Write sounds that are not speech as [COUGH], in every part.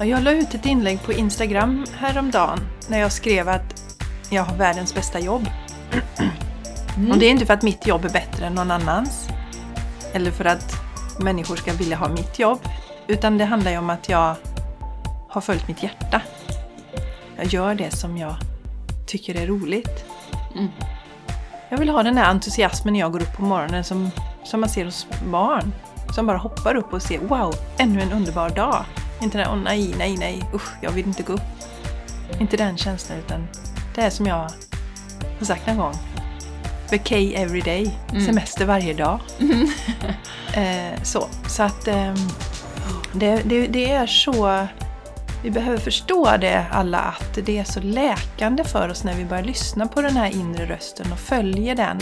Ja, Jag la ut ett inlägg på Instagram häromdagen när jag skrev att jag har världens bästa jobb. Och det är inte för att mitt jobb är bättre än någon annans. Eller för att människor ska vilja ha mitt jobb. Utan det handlar ju om att jag har följt mitt hjärta. Jag gör det som jag tycker är roligt. Mm. Jag vill ha den här entusiasmen när jag går upp på morgonen som, som man ser hos barn. Som bara hoppar upp och ser wow, ännu en underbar dag. Inte den åh nej, nej, nej, usch, jag vill inte gå upp. Inte den känslan utan det är som jag har sagt någon gång. Vacay every day, Mm. semester varje dag. [LAUGHS] eh, så, så att ehm, det, det, det är så... Vi behöver förstå det alla att det är så läkande för oss när vi börjar lyssna på den här inre rösten och följer den.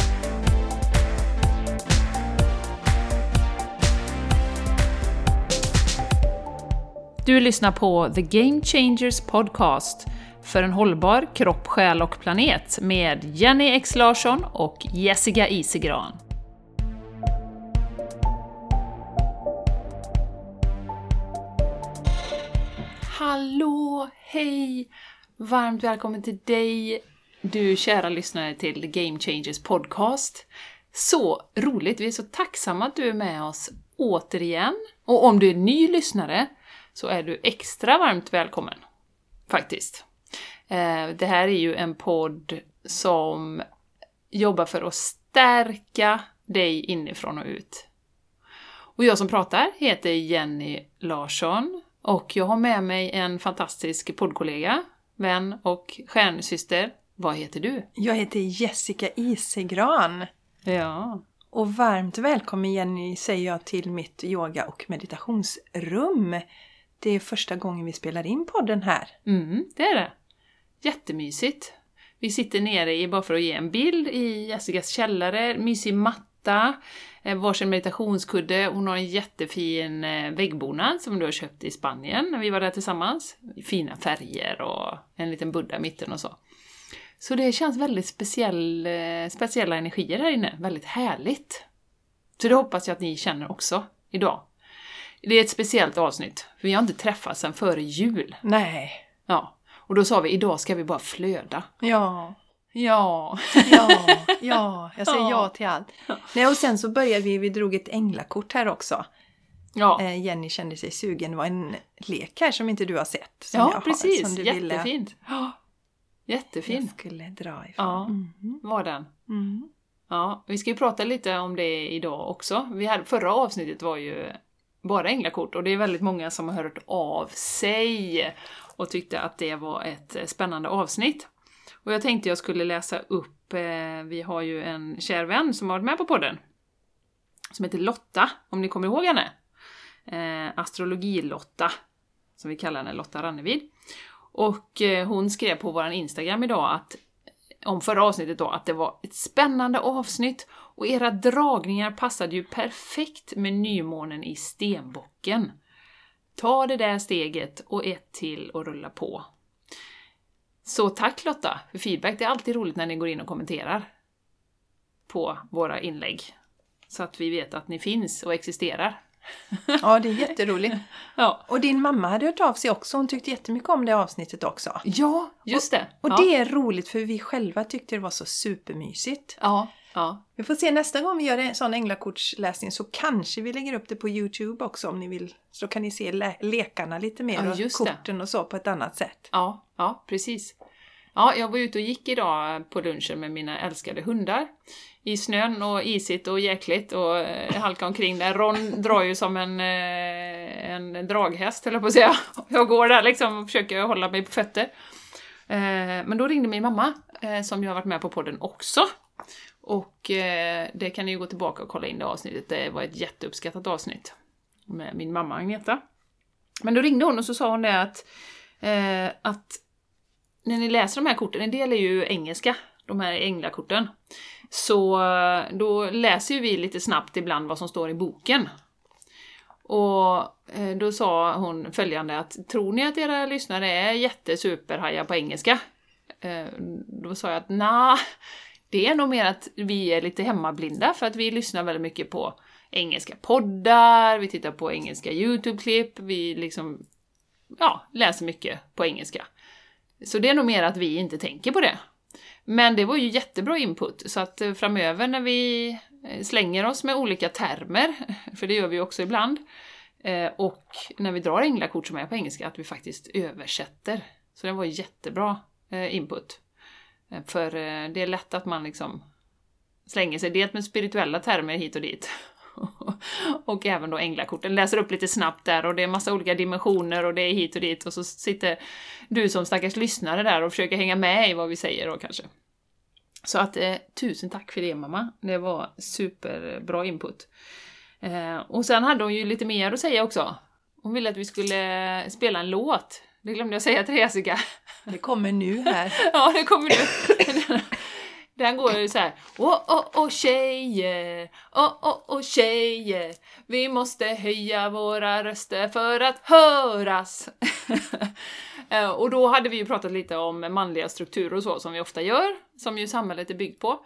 Du lyssnar på The Game Changers Podcast för en hållbar kropp, själ och planet med Jenny X Larsson och Jessica Isigran. Hallå, hej! Varmt välkommen till dig, du kära lyssnare till The Game Changers Podcast. Så roligt, vi är så tacksamma att du är med oss återigen. Och om du är ny lyssnare så är du extra varmt välkommen. Faktiskt. Eh, Det här är ju en podd som jobbar för att stärka dig inifrån och ut. Och jag som pratar heter Jenny Larsson och jag har med mig en fantastisk poddkollega, vän och stjärnsyster. Vad heter du? Jag heter Jessica Isegran. Ja. Och varmt välkommen Jenny säger jag till mitt yoga och meditationsrum. Det är första gången vi spelar in podden här. Mm, det är det. Jättemysigt. Vi sitter nere i, bara för att ge en bild, i Jessicas källare, mysig matta, eh, varsin meditationskudde, hon har en jättefin eh, väggbonad som du har köpt i Spanien när vi var där tillsammans. Fina färger och en liten buddha i mitten och så. Så det känns väldigt speciell, eh, speciella energier här inne, väldigt härligt. Så det hoppas jag att ni känner också idag. Det är ett speciellt avsnitt, för vi har inte träffats sedan före jul. Nej. Ja, och då sa vi idag ska vi bara flöda. Ja. Ja. Ja, ja, jag säger Ja. ja till allt. Nej, och sen så började vi, vi drog ett änglakort här också. Ja, Eh, Jenny kände sig sugen. Det var en lek här som inte du har sett. Som jag ja har, precis. som du ville Jättefint. Ja. Jag Jättefin skulle dra ifrån. Ja. Mhm. var den. Mm. Ja, vi ska ju prata lite om det idag också. Vi hade, förra avsnittet var ju bara änglakort och det är väldigt många som har hört av sig och tyckte att det var ett eh, spännande avsnitt. Och jag tänkte jag skulle läsa upp, eh, vi har ju en kär vän som har varit med på podden. Som heter Lotta, om ni kommer ihåg henne. Eh, som vi kallar henne, Lotta Rannevid. Och eh, hon skrev på vår Instagram idag att om förra avsnittet då, att det var ett spännande avsnitt och era dragningar passade ju perfekt med nymånen i stenbocken. Ta det där steget och ett till och rulla på. Så tack Lotta för feedback, det är alltid roligt när ni går in och kommenterar på våra inlägg. Så att vi vet att ni finns och existerar. [LAUGHS] Ja, det är jätteroligt. Ja, Och din mamma hade hört av sig också. Hon tyckte jättemycket om det avsnittet också. ja just det! Och ja. det är roligt för vi själva tyckte det var så supermysigt. Ja, ja. Vi får se nästa gång vi gör en sån änglakortsläsning så kanske vi lägger upp det på Youtube också om ni vill. Så kan ni se le- lekarna lite mer Ja, och korten och så på ett annat sätt. Ja, ja, precis. Ja, jag var ute och gick idag på lunchen med mina älskade hundar. I snön och isigt och jäkligt och eh, halka omkring där. Ron drar ju som en, eh, en draghäst, jag på att säga. Jag går där liksom och försöker hålla mig på fötter. Eh, Men då ringde min mamma, som ju har varit med på podden också. Och eh, det kan ni ju gå tillbaka och kolla in det avsnittet. Det var ett jätteuppskattat avsnitt. Med min mamma Agneta. Men då ringde hon och så sa hon det att, eh, att när ni läser de här korten, en del är ju engelska, de här änglakorten. Så eh, då läser ju vi lite snabbt ibland vad som står i boken. Och eh, då sa hon följande att tror ni att era lyssnare är jättesuperhajar på engelska? Eh, då sa jag att nej, det är nog mer att vi är lite hemmablinda för att vi lyssnar väldigt mycket på engelska poddar, vi tittar på engelska YouTube-klipp, vi liksom ja, läser mycket på engelska. Så det är nog mer att vi inte tänker på det. Men det var ju jättebra input, så att eh, framöver när vi eh, slänger oss med olika termer, [LAUGHS] för det gör vi också ibland, eh, och när vi drar änglakort som är på engelska, att vi faktiskt översätter. Så det var jättebra input. Eh, för eh, det är lätt att man liksom slänger sig dels med spirituella termer hit och dit, [LAUGHS] och även då änglakorten. Läser upp lite snabbt där och det är massa olika dimensioner och det är hit och dit och så sitter du som stackars lyssnare där och försöker hänga med i vad vi säger då kanske. Så att eh, tusen tack för det mamma, det var superbra input. Eh, och sen hade hon ju lite mer att säga också. Hon ville att vi skulle eh, spela en låt. Det glömde jag säga till Jessica. Det kommer nu här. [LAUGHS] ja, det kommer nu. [LAUGHS] Den går ju så här. Åh, åh, åh tjejer, åh, åh, åh tjejer, vi måste höja våra röster för att höras. [LAUGHS] Eh, och då hade vi ju pratat lite om manliga strukturer och så, som vi ofta gör, som ju samhället är byggt på.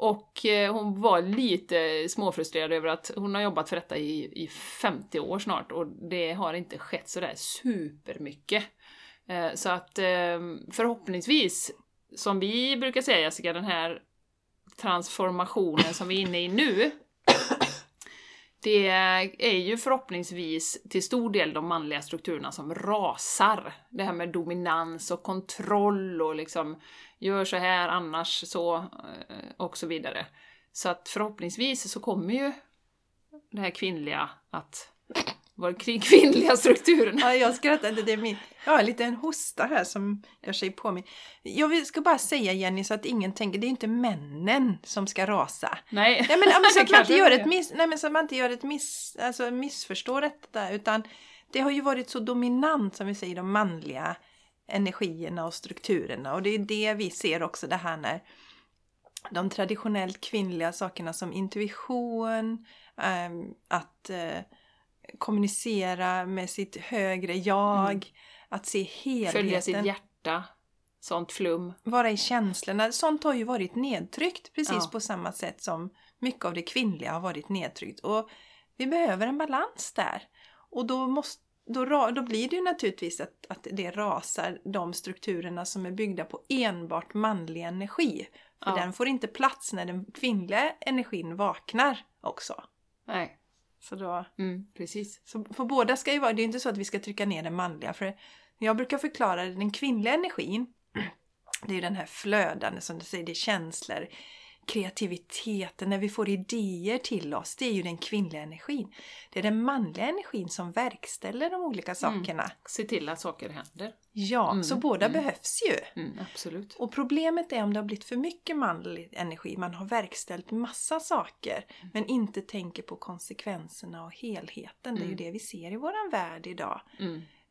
Och eh, hon var lite småfrustrerad över att hon har jobbat för detta i, i 50 år snart och det har inte skett sådär supermycket. Eh, så att ehm, förhoppningsvis som vi brukar säga Jessica, den här transformationen som vi är inne i nu, det är ju förhoppningsvis till stor del de manliga strukturerna som rasar. Det här med dominans och kontroll och liksom gör så här annars så eh, och så vidare. Så att förhoppningsvis så kommer ju det här kvinnliga att var kring [LAUGHS] kvinnliga strukturen. Ja, jag skrattade. Det är min, jag har lite en hosta här som gör sig på mig. Jag ska bara säga Jenny så att ingen tänker, det är inte männen som ska rasa. Nej. nej men, så, att [LAUGHS] man inte gör ett miss, nej, men så att man inte gör ett miss, alltså missförstår detta. Utan det har ju varit så dominant som vi säger, de manliga energierna och strukturerna. Och det är det vi ser också det här när de traditionellt kvinnliga sakerna som intuition, ähm, att äh, kommunicera med sitt högre jag, mm. att se helheten. Följa sitt hjärta, sånt flum. Vara i känslorna. Sånt har ju varit nedtryckt precis ja. på samma sätt som mycket av det kvinnliga har varit nedtryckt. Och vi behöver en balans där. Och då, måste, då, då blir det ju naturligtvis att, att det rasar de strukturerna som är byggda på enbart manlig energi. För ja. den får inte plats när den kvinnliga energin vaknar också. Nej. Så då, mm, precis. Så för båda ska ju vara, det är inte så att vi ska trycka ner den manliga. För jag brukar förklara den kvinnliga energin, [CLEARS THROAT] det är ju den här flödande som du säger, det är känslor, kreativiteten, när vi får idéer till oss, det är ju den kvinnliga energin. Det är den manliga energin som verkställer de olika mm. sakerna. Mm. Se till att saker händer. Ja, mm. så båda mm. behövs ju. Mm, absolut. Och problemet är om det har blivit för mycket manlig energi, man har verkställt massa saker mm. men inte tänker på konsekvenserna och helheten. Det är ju det vi ser i våran värld idag.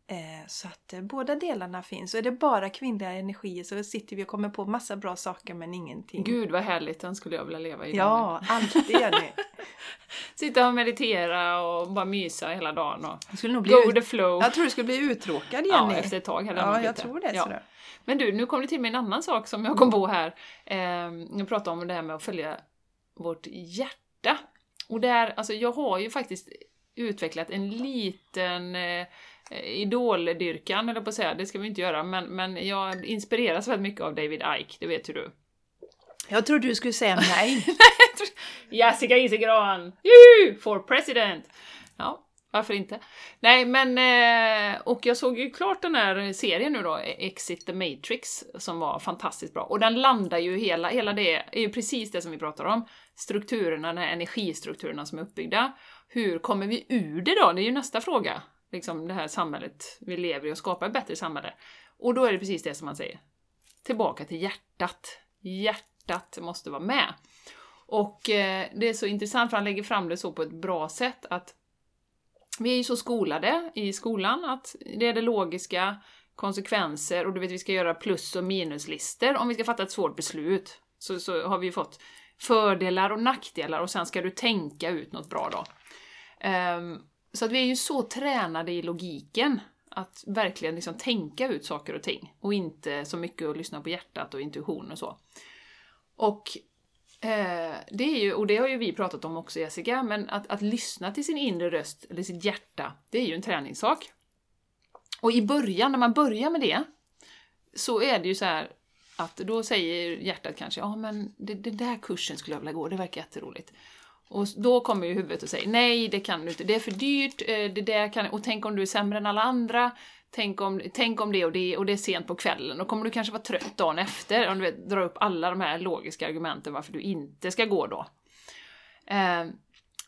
Eh, så att eh, båda delarna finns. Och är det bara kvinnliga energier så sitter vi och kommer på massa bra saker men ingenting. Gud vad härligt, den skulle jag vilja leva i. Ja, alltid Jenny. [LAUGHS] Sitta och meditera och bara mysa hela dagen och skulle nog bli go with the flow. Jag tror du skulle bli uttråkad Jenny. Ja, efter ett tag. Hade ja, jag tror det. Ja. Men du, nu kom det till mig en annan sak som jag kom på här. Eh, jag pratade om det här med att följa vårt hjärta. Och där, alltså jag har ju faktiskt utvecklat en liten eh, idoldyrkan, eller på att säga, det ska vi inte göra, men, men jag inspireras väldigt mycket av David Ike, det vet ju du. Jag trodde du skulle säga [LAUGHS] nej. Jessica Isigran! For president! Ja, varför inte? Nej, men... Eh, och jag såg ju klart den här serien nu då, Exit the Matrix, som var fantastiskt bra. Och den landar ju hela, hela det, är ju precis det som vi pratar om. Strukturerna, de här energistrukturerna som är uppbyggda. Hur kommer vi ur det då? Det är ju nästa fråga liksom det här samhället vi lever i och skapa ett bättre samhälle. Och då är det precis det som man säger. Tillbaka till hjärtat. Hjärtat måste vara med. Och eh, det är så intressant för han lägger fram det så på ett bra sätt att vi är ju så skolade i skolan att det är det logiska, konsekvenser och du vet vi ska göra plus och minuslistor om vi ska fatta ett svårt beslut. Så, så har vi fått fördelar och nackdelar och sen ska du tänka ut något bra då. Um, så att vi är ju så tränade i logiken att verkligen liksom tänka ut saker och ting och inte så mycket att lyssna på hjärtat och intuition och så. Och eh, det är ju, och det har ju vi pratat om också Jessica, men att, att lyssna till sin inre röst, eller sitt hjärta, det är ju en träningssak. Och i början, när man börjar med det, så är det ju så här att då säger hjärtat kanske ja men det, där kursen skulle jag vilja gå, det verkar jätteroligt. Och då kommer ju huvudet och säger nej, det kan du inte, det är för dyrt, eh, det där kan, och tänk om du är sämre än alla andra, tänk om, tänk om det och det, och det är sent på kvällen, och kommer du kanske vara trött dagen efter, om du vet, drar upp alla de här logiska argumenten varför du inte ska gå då. Eh,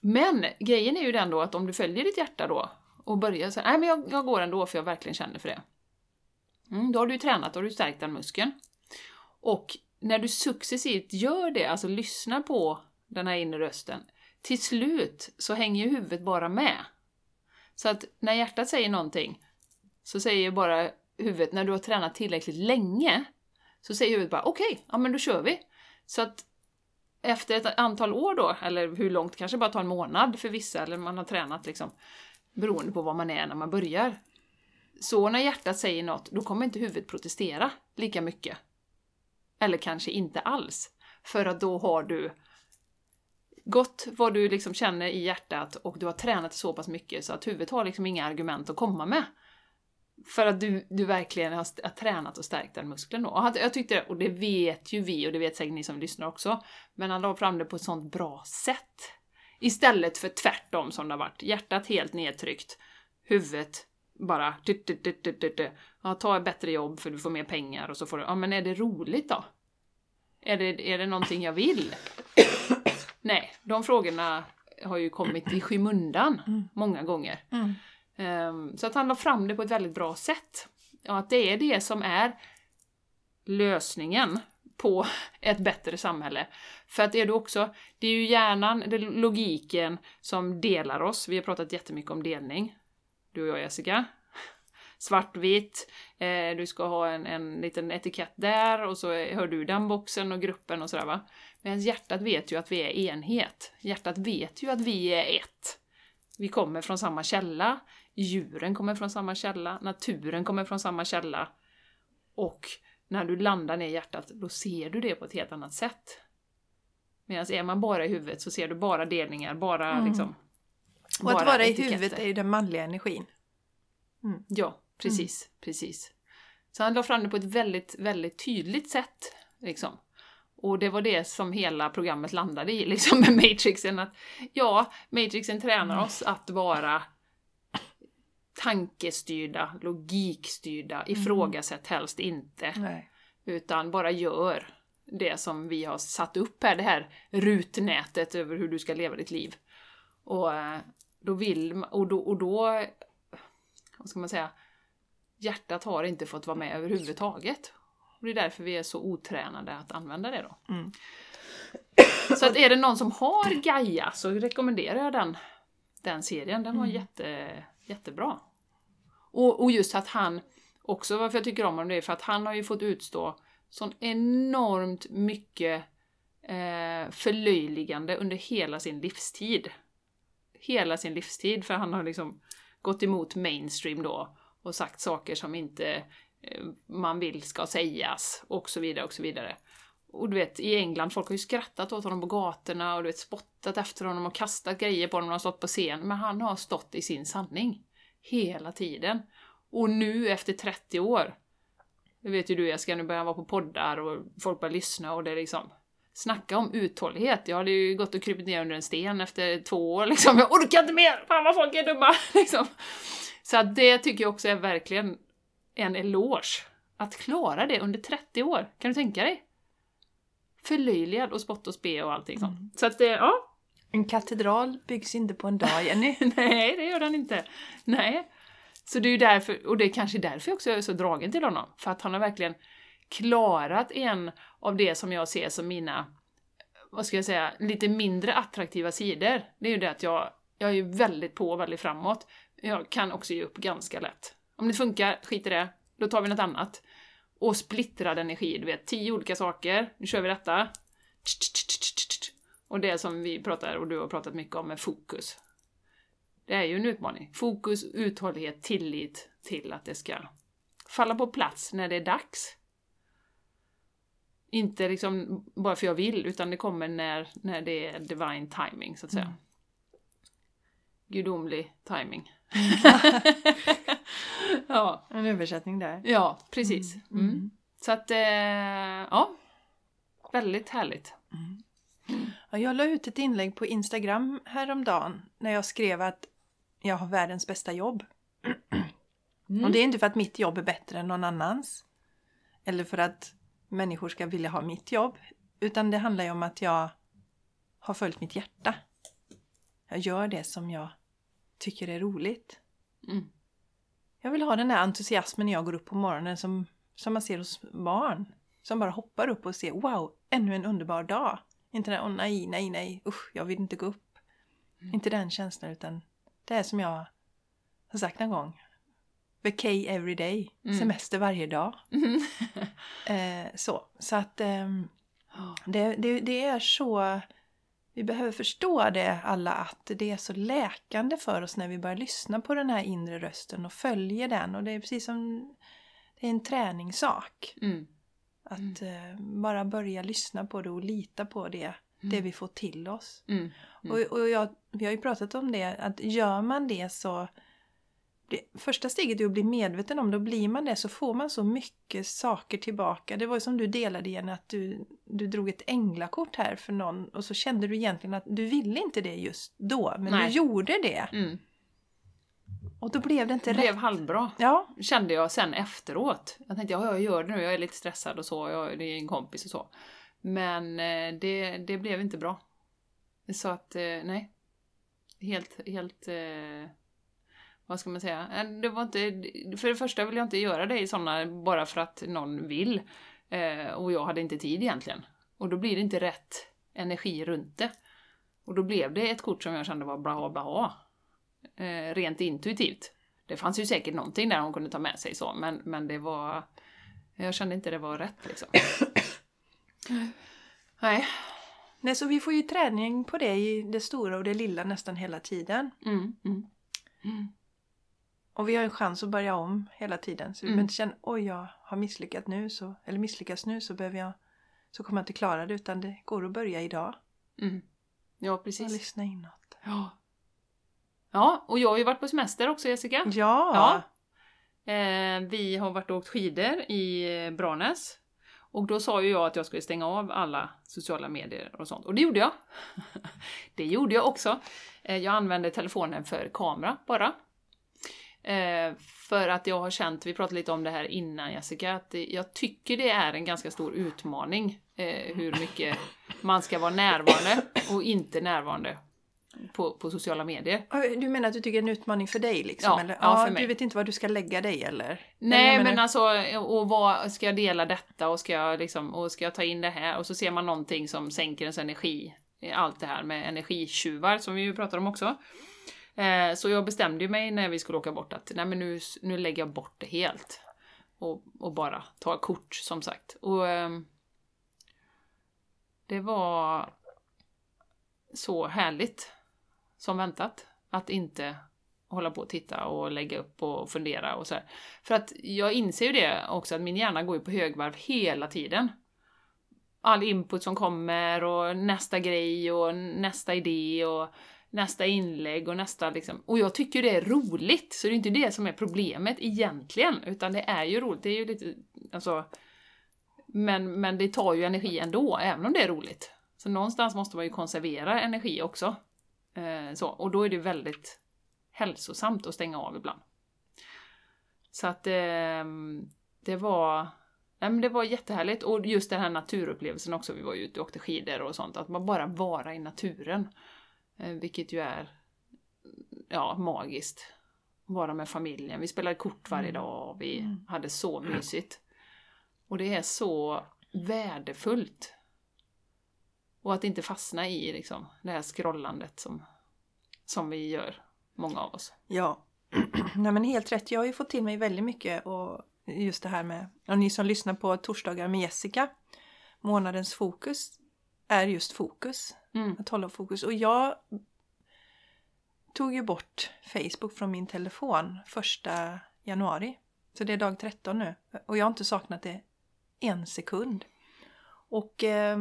men grejen är ju den då att om du följer ditt hjärta då, och börjar säga nej men jag, jag går ändå för jag verkligen känner för det. Mm, då har du ju tränat, då har du stärkt den muskeln. Och när du successivt gör det, alltså lyssnar på den här inre rösten, till slut så hänger ju huvudet bara med. Så att när hjärtat säger någonting, så säger bara huvudet, när du har tränat tillräckligt länge, så säger huvudet bara okej, okay, ja men då kör vi. Så att efter ett antal år då, eller hur långt, kanske bara tar en månad för vissa, eller man har tränat liksom, beroende på vad man är när man börjar. Så när hjärtat säger något, då kommer inte huvudet protestera lika mycket. Eller kanske inte alls. För att då har du gått vad du liksom känner i hjärtat och du har tränat så pass mycket så att huvudet har liksom inga argument att komma med. För att du, du verkligen har, har tränat och stärkt den muskeln då. Och jag tyckte, och det vet ju vi och det vet säkert ni som lyssnar också, men han la fram det på ett sånt bra sätt. Istället för tvärtom som det har varit. Hjärtat helt nedtryckt, huvudet bara ja, ta ett bättre jobb för du får mer pengar och så får du, ja men är det roligt då? Är det, är det någonting jag vill? Nej, de frågorna har ju kommit i skymundan mm. många gånger. Mm. Um, så att han la fram det på ett väldigt bra sätt. Och att det är det som är lösningen på [LAUGHS] ett bättre samhälle. För att är du också, det är ju hjärnan, det är logiken som delar oss. Vi har pratat jättemycket om delning, du och jag Jessica. [LAUGHS] Svartvitt, eh, du ska ha en, en liten etikett där och så hör du den boxen och gruppen och sådär va. Men hjärtat vet ju att vi är enhet. Hjärtat vet ju att vi är ett. Vi kommer från samma källa, djuren kommer från samma källa, naturen kommer från samma källa. Och när du landar ner i hjärtat, då ser du det på ett helt annat sätt. Medan är man bara i huvudet så ser du bara delningar, bara mm. liksom... Och att vara i huvudet är ju den manliga energin. Mm. Ja, precis, mm. precis. Så han la fram det på ett väldigt, väldigt tydligt sätt. Liksom. Och det var det som hela programmet landade i, liksom med Matrixen. Att, ja, Matrixen tränar mm. oss att vara tankestyrda, logikstyrda, mm. ifrågasätt helst inte. Nej. Utan bara gör det som vi har satt upp här, det här rutnätet över hur du ska leva ditt liv. Och eh, då vill och då, och då vad ska man säga, hjärtat har inte fått vara med överhuvudtaget. Och det är därför vi är så otränade att använda det då. Mm. Så att är det någon som har Gaia så rekommenderar jag den, den serien. Den var mm. jätte, jättebra. Och, och just att han, också varför jag tycker om honom, det är för att han har ju fått utstå sån enormt mycket eh, förlöjligande under hela sin livstid. Hela sin livstid, för han har liksom gått emot mainstream då och sagt saker som inte Eh, man vill ska sägas och så vidare och så vidare. Och du vet, i England, folk har ju skrattat åt honom på gatorna och du vet, spottat efter honom och kastat grejer på honom när han stått på scen. Men han har stått i sin sanning. Hela tiden. Och nu efter 30 år, det vet ju du Jessica, nu börjar han vara på poddar och folk börjar lyssna och det är liksom Snacka om uthållighet. Jag hade ju gått och krypit ner under en sten efter två år liksom. Jag orkar inte mer! Fan vad folk är dumma! [LAUGHS] liksom. Så att det tycker jag också är verkligen en eloge. Att klara det under 30 år, kan du tänka dig? Förlöjligad och spott och spe och allting sånt. Mm. Så att, ja. En katedral byggs inte på en dag, Jenny. [LAUGHS] Nej, det gör den inte. Nej. Så det är ju därför, och det är kanske därför också jag är så dragen till honom. För att han har verkligen klarat en av det som jag ser som mina, vad ska jag säga, lite mindre attraktiva sidor. Det är ju det att jag, jag är väldigt på och väldigt framåt. Jag kan också ge upp ganska lätt. Om det funkar, skit i det, då tar vi något annat. Och splittrad energi, du vet, tio olika saker, nu kör vi detta. Och det som vi pratar, och du har pratat mycket om, är fokus. Det är ju en utmaning. Fokus, uthållighet, tillit till att det ska falla på plats när det är dags. Inte liksom bara för jag vill, utan det kommer när, när det är divine timing, så att säga. Mm. Gudomlig timing. [LAUGHS] [LAUGHS] [LAUGHS] Ja, En översättning där. ja precis. Mm. Mm. Så att, eh, ja. Väldigt härligt. Ja, jag la ut ett inlägg på Instagram häromdagen när jag skrev att jag har världens bästa jobb. Mm. Och det är inte för att mitt jobb är bättre än någon annans. Eller för att människor ska vilja ha mitt jobb. Utan det handlar ju om att jag har följt mitt hjärta. Jag gör det som jag tycker är roligt. Mm. Jag vill ha den där entusiasmen när jag går upp på morgonen som, som man ser hos barn. Som bara hoppar upp och ser wow, ännu en underbar dag. Inte den, åh nej, nej, nej, usch, jag vill inte gå upp. Inte den känslan utan det är som jag har sagt en gång. Vacay every day, Mm. semester varje dag. Mm. [LAUGHS] Eh, så, så att ehm, det, det, det är så... Vi behöver förstå det alla att det är så läkande för oss när vi börjar lyssna på den här inre rösten och följer den. Och det är precis som... Det är en träningssak. Mm. Att eh, bara börja lyssna på det och lita på det, det vi får till oss. Mm. Mm. Och, och jag, vi har ju pratat om det, att gör man det så... Det, första steget är att bli medveten om det och blir man det så får man så mycket saker tillbaka. Det var ju som du delade igen att du, du drog ett änglakort här för någon och så kände du egentligen att du ville inte det just då men Nej. du gjorde det. Mm. Och då blev det inte Det blev rätt. halvbra. Ja, Kände jag sen efteråt. Jag tänkte, ja jag gör det nu, jag är lite stressad och så, jag, det är en kompis och så. Men eh, det, det blev inte bra. Så att, eh, nej. Helt, helt... Vad ska man säga? Eh, Det var inte, för det första vill jag inte göra det i sådana bara för att någon vill. Eh, och jag hade inte tid egentligen. Och då blir det inte rätt energi runt det. Och då blev det ett kort som jag kände var bra, bra. Eh, rent intuitivt. Det fanns ju säkert någonting där hon kunde ta med sig så, men, men det var... Jag kände inte det var rätt liksom. [COUGHS] Nej. Nej, så vi får ju träning på det i det stora och det lilla nästan hela tiden. Mm, mm. Mm. Och vi har en chans att börja om hela tiden. Så vi Mm. behöver inte känna oj jag har misslyckats nu så, eller misslyckats nu så behöver jag så kommer jag inte klara det utan det går att börja idag. Mm. Ja, Och precis. lyssna inåt. Ja. ja, och jag har ju varit på semester också Jessica. Ja! Ja. Eh, vi har varit och åkt skidor i eh, Branäs. Och då sa ju jag att jag skulle stänga av alla sociala medier och sånt. Och det gjorde jag. [LAUGHS] det gjorde jag också. Eh, jag använde telefonen för kamera bara. Eh, för att jag har känt, vi pratade lite om det här innan Jessica, att det, jag tycker det är en ganska stor utmaning eh, hur mycket man ska vara närvarande och inte närvarande på, på sociala medier. Du menar att du tycker det är en utmaning för dig liksom? Ja, eller? ja, för mig. Du vet inte var du ska lägga dig eller? Nej men menar- alltså, och vad, ska jag dela detta och ska jag liksom, och ska jag ta in det här? Och så ser man någonting som sänker ens energi. Allt det här med energitjuvar som vi ju pratar om också. Eh, så jag bestämde ju mig när vi skulle åka bort att nej men nu, nu lägger jag bort det helt. Och, och bara tar kort som sagt. Och ehm, det var så härligt som väntat. Att inte hålla på och titta och lägga upp och fundera och så här. För att jag inser ju det också att min hjärna går ju på högvarv hela tiden. All input som kommer och nästa grej och nästa idé och nästa inlägg och nästa liksom. Och jag tycker det är roligt, så det är inte det som är problemet egentligen, utan det är ju roligt. Det är ju lite, alltså... Men, men det tar ju energi ändå, även om det är roligt. Så någonstans måste man ju konservera energi också. Eh, så, och då är det väldigt hälsosamt att stänga av ibland. Så att eh, det var Nej, men det var jättehärligt och just den här naturupplevelsen också. Vi var ju ute och åkte skidor och sånt. Att man bara vara i naturen. Eh, vilket ju är ja, magiskt. Vara med familjen. Vi spelade kort varje dag och vi Mm. hade så mysigt. Och det är så värdefullt. Och att inte fastna i liksom, det här scrollandet som, som vi gör, många av oss. Ja, [CLEARS THROAT] Nej, men helt rätt. Jag har ju fått till mig väldigt mycket och just det här med, och ni som lyssnar på torsdagar med Jessica, månadens fokus är just fokus. Mm. Att hålla fokus. Och jag tog ju bort Facebook från min telefon första januari. Så det är dag 13 nu. Och jag har inte saknat det en sekund. Och eh,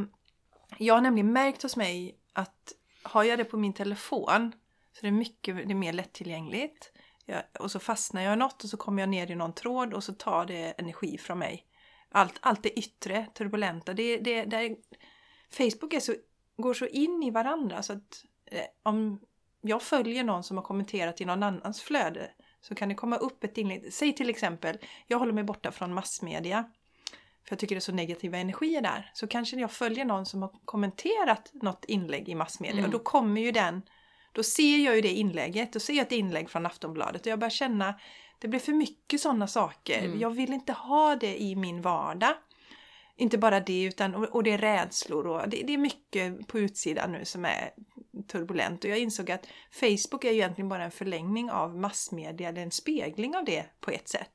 jag har nämligen märkt hos mig att har jag det på min telefon så är det mycket det är mer lättillgängligt. jag, och så fastnar jag i något och så kommer jag ner i någon tråd och så tar det energi från mig. Allt, allt det yttre, turbulenta. Det, det, det, Facebook är så, går så in i varandra så att eh, om jag följer någon som har kommenterat i någon annans flöde så kan det komma upp ett inlägg. Säg till exempel, jag håller mig borta från massmedia för jag tycker det är så negativa energier där. Så kanske jag följer någon som har kommenterat något inlägg i massmedia Mm. och då kommer ju den, då ser jag ju det inlägget, då ser jag ett inlägg från Aftonbladet och jag börjar känna, det blir för mycket sådana saker. Mm. Jag vill inte ha det i min vardag. Inte bara det utan, och, och det är rädslor och det, det är mycket på utsidan nu som är turbulent och jag insåg att Facebook är ju egentligen bara en förlängning av massmedia, eller en spegling av det på ett sätt.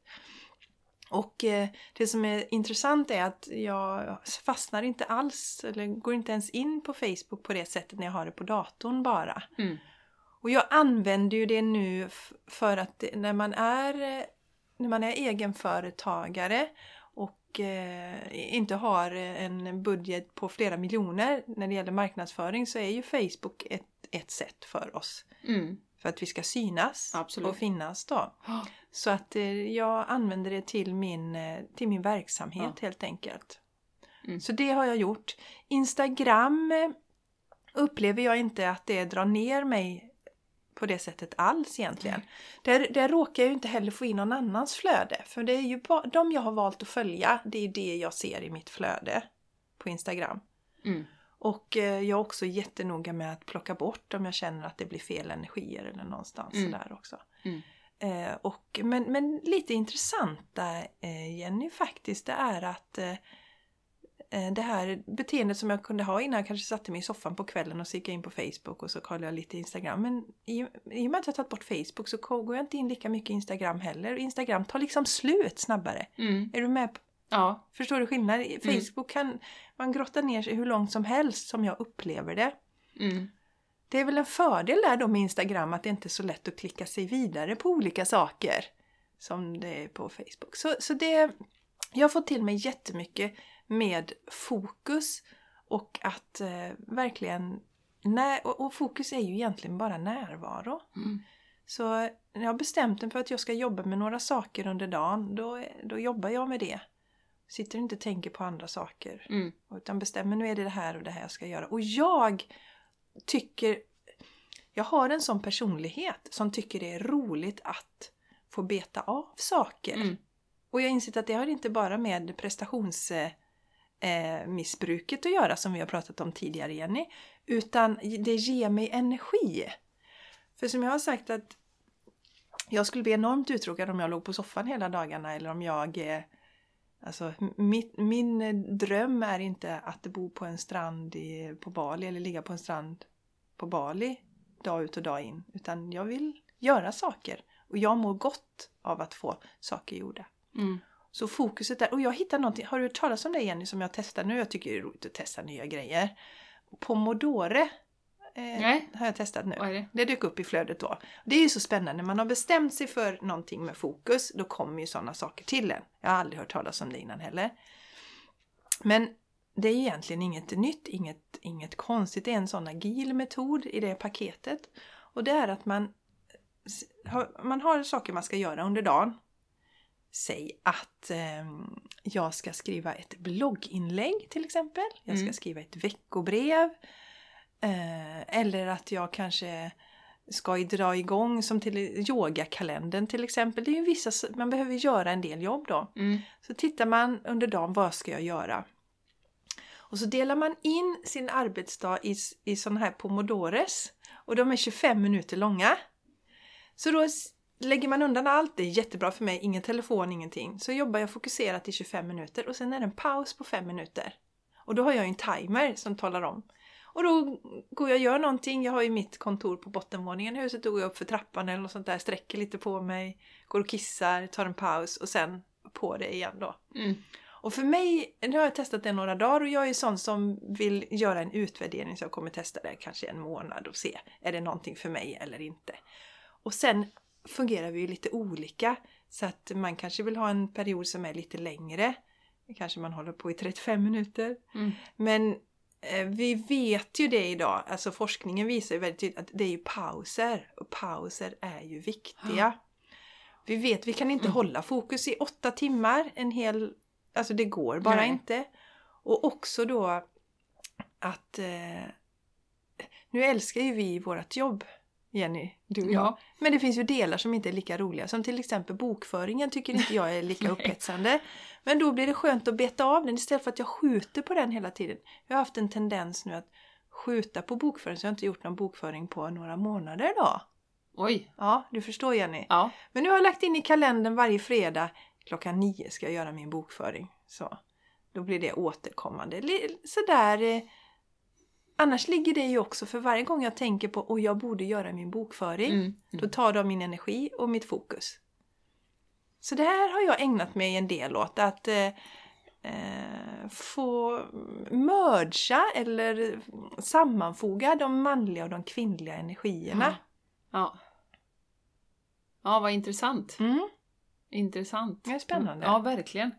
Och eh, det som är intressant är att jag fastnar inte alls, eller går inte ens in på Facebook på det sättet när jag har det på datorn bara. Mm. Och jag använder ju det nu för att det- när man är, när man är egenföretagare och eh, inte har en budget på flera miljoner när det gäller marknadsföring så är ju Facebook ett, ett sätt för oss. Mm. För att vi ska synas Absolut. och finnas då. Ja. Så att eh, jag använder det till min, eh, till min verksamhet Ja. helt enkelt. Mm. Så det har jag gjort. Instagram upplever jag inte att det drar ner mig på det sättet alls egentligen. Där, där råkar jag ju inte heller få in någon annans flöde. För det är ju bara, de jag har valt att följa, det är det jag ser i mitt flöde på Instagram. Mm. Och eh, jag är också jättenoga med att plocka bort om jag känner att det blir fel energier eller någonstans Mm. sådär också. Mm. Eh, och, men, men lite intressanta eh, Jenny faktiskt, det är att eh, eh, det här beteendet som jag kunde ha innan jag kanske satte mig i soffan på kvällen och så gick jag in på Facebook och så kollade jag lite Instagram. Men i, i och med att jag tagit bort Facebook så går jag inte in lika mycket Instagram heller. Instagram tar liksom slut snabbare. Mm. Är du med? På, Ja. förstår du skillnaden? I Facebook kan man grotta ner sig hur långt som helst som jag upplever det. Mm. Det är väl en fördel där då med Instagram att det inte är så lätt att klicka sig vidare på olika saker som det är på Facebook. Så, så det, jag har fått till mig jättemycket med fokus och att eh, verkligen när, och, och fokus är ju egentligen bara närvaro. Mm. Så när jag har bestämt mig för att jag ska jobba med några saker under dagen, då, då jobbar jag med det. Sitter inte och tänker på andra saker. Mm. Utan bestämmer nu är det det här och det här jag ska göra. Och jag tycker, jag har en sån personlighet som tycker det är roligt att få beta av saker. Mm. Och jag har insett att det har inte bara med Eh, missbruket att göra som vi har pratat om tidigare Jenny. Utan det ger mig energi. För som jag har sagt att jag skulle bli enormt uttråkad om jag låg på soffan hela dagarna eller om jag eh, Alltså mitt, min dröm är inte att bo på en strand i, på Bali eller ligga på en strand på Bali dag ut och dag in. Utan jag vill göra saker. Och jag mår gott av att få saker gjorda. Mm. Så fokuset där. Och jag hittar någonting. Har du hört talas om det Jenny som jag testar nu? Jag tycker det är roligt att testa nya grejer. Pomodore eh, Nej. har jag testat nu. Det? Det dök upp i flödet då. Det är ju så spännande. När man har bestämt sig för någonting med fokus, då kommer ju sådana saker till en. Jag har aldrig hört talas om det innan heller. Men det är egentligen inget nytt, inget, inget konstigt. Det är en sån agil metod i det paketet. Och det är att man, har- man har saker man ska göra under dagen. Säg att eh, jag ska skriva ett blogginlägg till exempel. Jag ska Mm. skriva ett veckobrev. Eh, eller att jag kanske ska dra igång som till yogakalendern till exempel. Det är ju vissa, man behöver göra en del jobb då. Mm. Så tittar man under dagen, vad ska jag göra? Och så delar man in sin arbetsdag i, i sådana här pomodores. Och de är 25 minuter långa. Så då lägger man undan allt, det är jättebra för mig, ingen telefon, ingenting. Så jobbar jag fokuserat i 25 minuter och sen är det en paus på 5 minuter. Och då har jag en timer som talar om. Och då går jag och gör någonting, jag har ju mitt kontor på bottenvåningen i huset, då går jag upp för trappan eller något sånt där, sträcker lite på mig, går och kissar, tar en paus och sen på det igen då. Mm. Och för mig, nu har jag testat det några dagar och jag är sån som vill göra en utvärdering så jag kommer testa det kanske en månad och se, är det någonting för mig eller inte? Och sen fungerar vi ju lite olika så att man kanske vill ha en period som är lite längre. Kanske man håller på i 35 minuter. Mm. Men eh, vi vet ju det idag, alltså forskningen visar ju väldigt tydligt att det är ju pauser och pauser är ju viktiga. [GASPS] Vi vet vi kan inte Mm. hålla fokus i åtta timmar en hel... Alltså det går bara Nej. inte. Och också då att... Eh, nu älskar ju vi vårt jobb, Jenny, du och jag. Ja. Men det finns ju delar som inte är lika roliga. Som till exempel bokföringen tycker inte jag är lika [LAUGHS] upphetsande. Men då blir det skönt att beta av den istället för att jag skjuter på den hela tiden. Jag har haft en tendens nu att skjuta på bokföringen så jag har inte gjort någon bokföring på några månader då. Oj. Ja, du förstår Jenny. Ja. Men nu har jag lagt in i kalendern varje fredag klockan nio ska jag göra min bokföring. Så då blir det återkommande. Sådär. Annars ligger det ju också för varje gång jag tänker på och jag borde göra min bokföring. Mm. Då tar de min energi och mitt fokus. Så det här har jag ägnat mig en del åt. Att eh, eh, få mergea eller sammanfoga de manliga och de kvinnliga energierna. Ja. Ja, vad intressant. Mm. Intressant. Det är spännande. Ja, verkligen.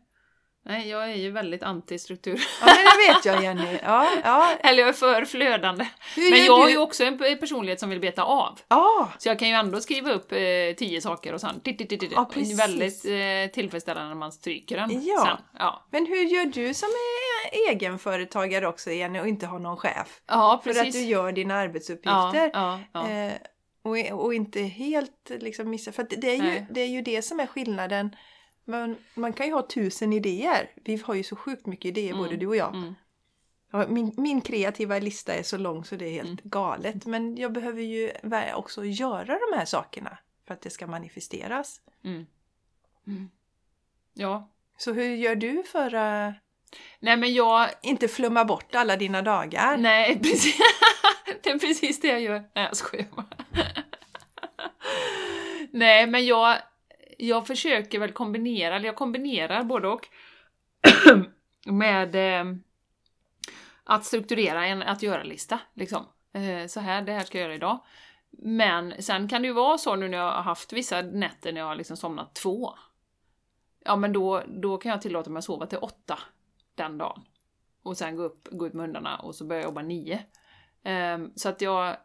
Nej, jag är ju väldigt anti-struktur. Ja, men det vet jag Jenny. Ja, ja. Eller jag är för flödande. Hur Men jag du? ju också en personlighet som vill beta av. Ja, Så jag kan ju ändå skriva upp eh, tio saker och sen det är precis. väldigt eh, tillfredsställande när man stryker den Ja. sen. Ja, men hur gör du som är egenföretagare också Jenny och inte har någon chef? ja För precis. att du gör dina arbetsuppgifter. ja, ja. Eh, och, och inte helt liksom missa. För det är, ju, Nej. det är ju det som är skillnaden. Man, man kan ju ha tusen idéer. Vi har ju så sjukt mycket idéer Mm, både du och jag. Mm. Min, min kreativa lista är så lång så det är helt galet. Men jag behöver ju också göra de här sakerna för att det ska manifesteras. Mm. Mm. Ja. Så hur gör du för att Nej men jag, inte flumma bort alla dina dagar? nej [LAUGHS] precis. det är precis det jag gör. Nej jag skojar bara. [LAUGHS] nej men jag, jag försöker väl kombinera, eller jag kombinerar både och. [CLEARS THROAT] med eh, att strukturera en att göra-lista. Liksom. Eh, så här, det här ska jag göra idag. Men sen kan det ju vara så nu när jag har haft vissa nätter när jag har liksom somnat två. Ja men då, då kan jag tillåta mig att sova till åtta den dagen. Och sen gå upp, gå ut med hundarna och så börja jobba nio. Ehm, så att jag...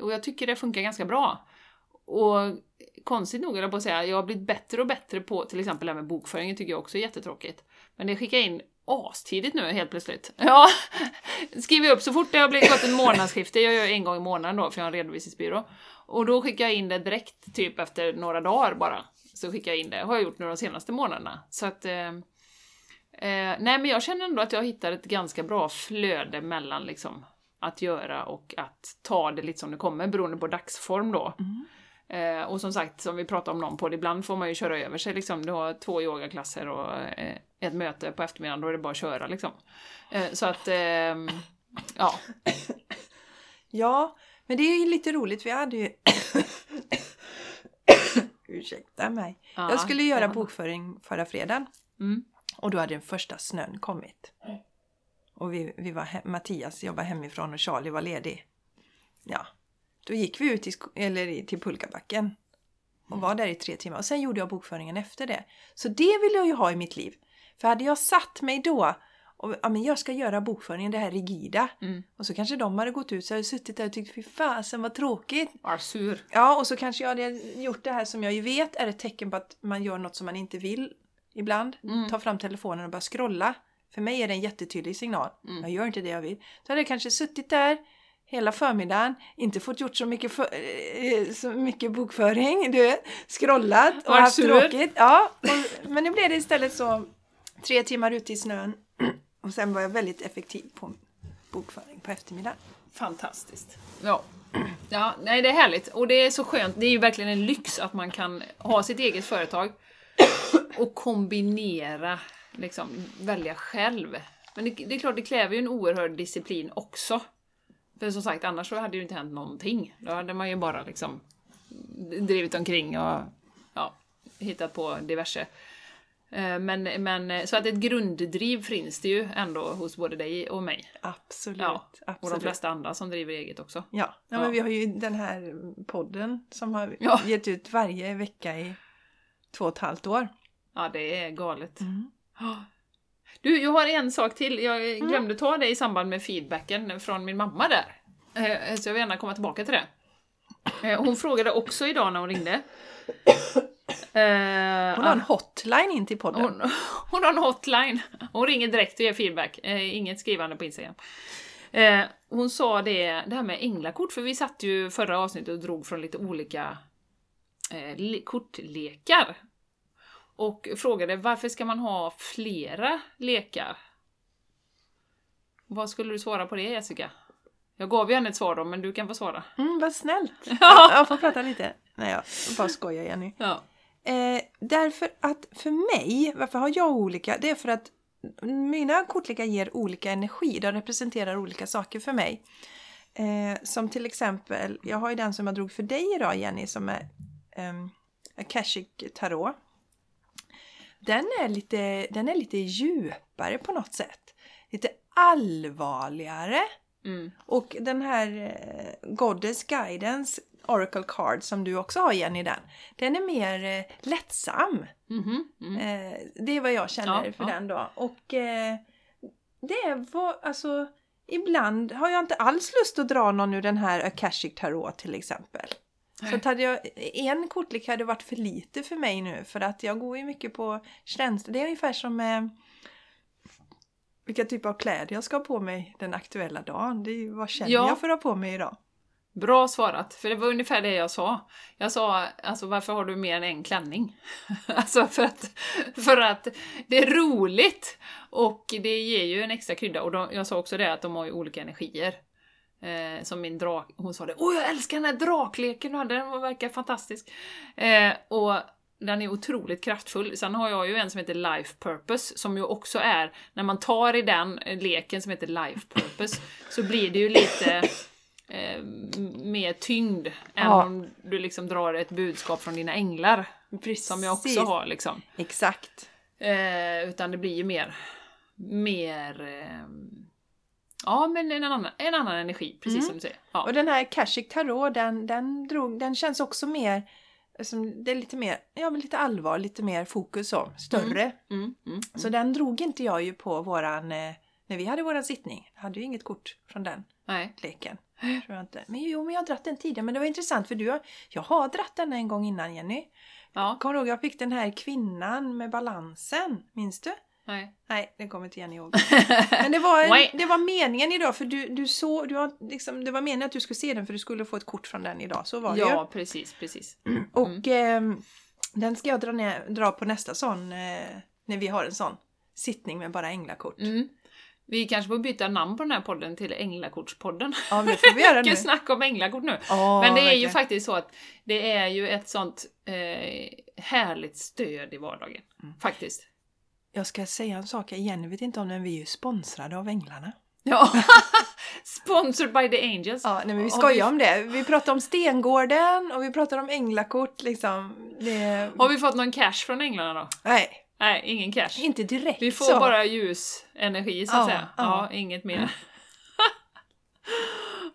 Och jag tycker det funkar ganska bra. Och konstigt nog, höll jag på att säga, jag har blivit bättre och bättre på till exempel det här med bokföringen tycker jag också är jättetråkigt. Men det skickar jag in astidigt nu helt plötsligt. [LAUGHS] Ja, skriver jag upp så fort det har blivit gått en månadsskifte, jag gör en gång i månaden då för jag har en redovisningsbyrå. Och då skickar jag in det direkt, typ efter några dagar bara. Så skickar jag in det, har jag gjort nu de senaste månaderna. Så att... Eh, eh, nej men jag känner ändå att jag hittar ett ganska bra flöde mellan liksom att göra och att ta det lite som det kommer beroende på dagsform då. Mm. Eh, och som sagt, som vi pratade om någon på ibland får man ju köra över sig liksom. Du har två yogaklasser och eh, ett möte på eftermiddagen, då är det bara att köra liksom. Eh, så att, ehm, ja. Ja, men det är ju lite roligt. Vi hade ju... [COUGHS] Ursäkta mig. ja. Jag skulle göra ja. bokföring förra fredagen. Mm. Och då hade den första snön kommit. Och vi, vi var he- Mattias jobbade hemifrån och Charlie var ledig. Ja, då gick vi ut sko- eller till pulkabacken. Och var där i tre timmar. Och sen gjorde jag bokföringen efter det. Så det vill jag ju ha i mitt liv. För hade jag satt mig då och ja, men jag ska göra bokföringen, det här rigida. Mm. Och så kanske de hade gått ut så hade jag suttit där och tyckt fy fasen vad tråkigt. Var sur. Ja, och så kanske jag hade gjort det här som jag ju vet är ett tecken på att man gör något som man inte vill ibland. Mm. Ta fram telefonen och börja scrolla. För mig är det en jättetydlig signal. Mm. Jag gör inte det jag vill. Så hade jag kanske suttit där hela förmiddagen, inte fått gjort så mycket, för, eh, så mycket bokföring, du vet, scrollat och Var haft sur. tråkigt. Ja, och, men nu blev det istället så tre timmar ute i snön [CLEARS THROAT] och sen var jag väldigt effektiv på bokföring på eftermiddagen. Fantastiskt. Ja. ja, nej det är härligt. Och det är så skönt, det är ju verkligen en lyx att man kan ha sitt eget företag och kombinera, liksom välja själv. Men det, det är klart, det kräver ju en oerhörd disciplin också. För som sagt, annars så hade det ju inte hänt någonting. Då hade man ju bara liksom drivit omkring och ja, hittat på diverse. Eh, Men, men så att ett grunddriv finns det ju ändå hos både dig och mig. Absolut. Ja, Och de absolut. flesta andra som driver eget också. Ja, ja, Ja. men vi har ju den här podden som har Ja. gett ut varje vecka i två och ett halvt år. Ja, det är galet. Mm. Du, jag har en sak till. Jag glömde ta det i samband med feedbacken från min mamma där. Eh, Så jag vill gärna komma tillbaka till det. Eh, Hon frågade också idag när hon ringde Eh, Hon har en hotline in till podden. hon, hon har en hotline. Hon ringer direkt och ger feedback. Inget skrivande på Instagram. Hon sa det, det här med änglakort, för vi satt ju förra avsnittet och drog från lite olika le- kortlekar. Och frågade varför ska man ha flera lekar? Vad skulle du svara på det Jessica? Jag gav ju henne ett svar då, men du kan få svara. Mm, vad snällt. [LAUGHS] Ja. Jag får prata lite. Nej, jag bara skojar Jenny. Ja. Eh, därför att för mig, varför har jag olika? Det är för att mina kortlekar ger olika energi. De representerar olika saker för mig. Eh, som till exempel, jag har ju den som jag drog för dig idag Jenny som är um, Akashic Tarot. Den är, lite, den är lite djupare på något sätt. Lite allvarligare. Mm. Och den här eh, Goddess Guidance Oracle Card som du också har Jenny den. Den är mer eh, lättsam. Mm. Eh, det är vad jag känner Ja, för ja. den då. Och det är vad, alltså ibland har jag inte alls lust att dra någon ur den här Akashic Tarot till exempel. Så att hade jag, en kortlek hade varit för lite för mig nu för att jag går ju mycket på känslor. Det är ungefär som med vilka typer av kläder jag ska ha på mig den aktuella dagen. Det är ju, vad känner Ja. jag för att ha på mig idag? Bra svarat, för det var ungefär det jag sa. Jag sa, alltså varför har du mer än en klänning? [LAUGHS] alltså för att, för att det är roligt och det ger ju en extra krydda. Och de, jag sa också det att de har ju olika energier. Eh, som min drak, hon sa det, åh jag älskar den här drakleken du hade, den verkar fantastisk. Eh, och den är otroligt kraftfull. Sen har jag ju en som heter Life Purpose, som ju också är, när man tar i den eh, leken som heter Life Purpose, så blir det ju lite eh, mer tyngd än Ja. om du liksom drar ett budskap från dina änglar, Precis. som jag också har liksom. Exakt. Eh, utan det blir ju mer, mer eh, ja men en annan, en annan energi, precis Mm. som du säger. Ja. Och den här Akashic Tarot, den, den, drog, den känns också mer som, det är lite mer, ja men lite allvar, lite mer fokus så, större. Mm, mm, Så den drog inte jag ju på våran, eh, när vi hade våran sittning. Hade ju inget kort från den Nej. leken. Tror jag inte. Men jo, men jag har dratt den tidigare. Men det var intressant för du har, jag har dratt den en gång innan Jenny. Ja. Kommer du ihåg jag fick den här kvinnan med balansen? Minns du? Nej. Nej, det kommer inte Jenny ihåg. [LAUGHS] Men det var, en, det var meningen idag för du, du såg, du har liksom, det var meningen att du skulle se den för du skulle få ett kort från den idag. Så var det Ja, precis, precis. ju. [CLEARS THROAT] Och ehm, den ska jag dra, ner, dra på nästa sån, eh, när vi har en sån sittning med bara änglakort. Mm. Vi kanske får byta namn på den här podden till Änglakortspodden. Ja, det får vi göra [LAUGHS] nu. Snack om änglakort nu. Ja, Men det är ju verkligen. faktiskt så att det är ju ett sånt eh, härligt stöd i vardagen. Mm. Faktiskt. Jag ska säga en sak, Jenny vet inte om den, vi är ju sponsrade av Änglarna. Ja. [LAUGHS] Sponsored by the Angels. Ja, nej, men vi skojar vi- om det. Vi pratar om Stengården och vi pratar om änglakort liksom. Det... Har vi fått någon cash från änglarna då? Nej, Nej, ingen cash. inte direkt Vi får så. bara ljusenergi så att Ja, säga. Ja, ja. inget mer. [LAUGHS]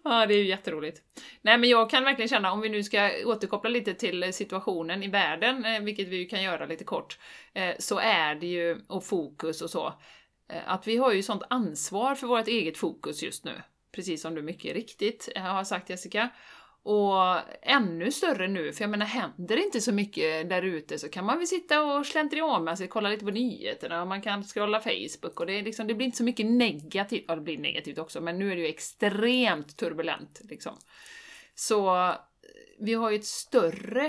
ja, det är ju jätteroligt. Nej, men jag kan verkligen känna, om vi nu ska återkoppla lite till situationen i världen, eh, vilket vi ju kan göra lite kort, eh, så är det ju, och fokus och så, eh, att vi har ju sånt ansvar för vårt eget fokus just nu. Precis som du mycket riktigt har sagt Jessica. Och ännu större nu, för jag menar händer det inte så mycket där ute så kan man väl sitta och slentrianmässigt kolla lite på nyheterna och man kan scrolla Facebook och det, är liksom, det blir inte så mycket negativt, ja det blir negativt också, men nu är det ju extremt turbulent liksom. Så vi har ju ett större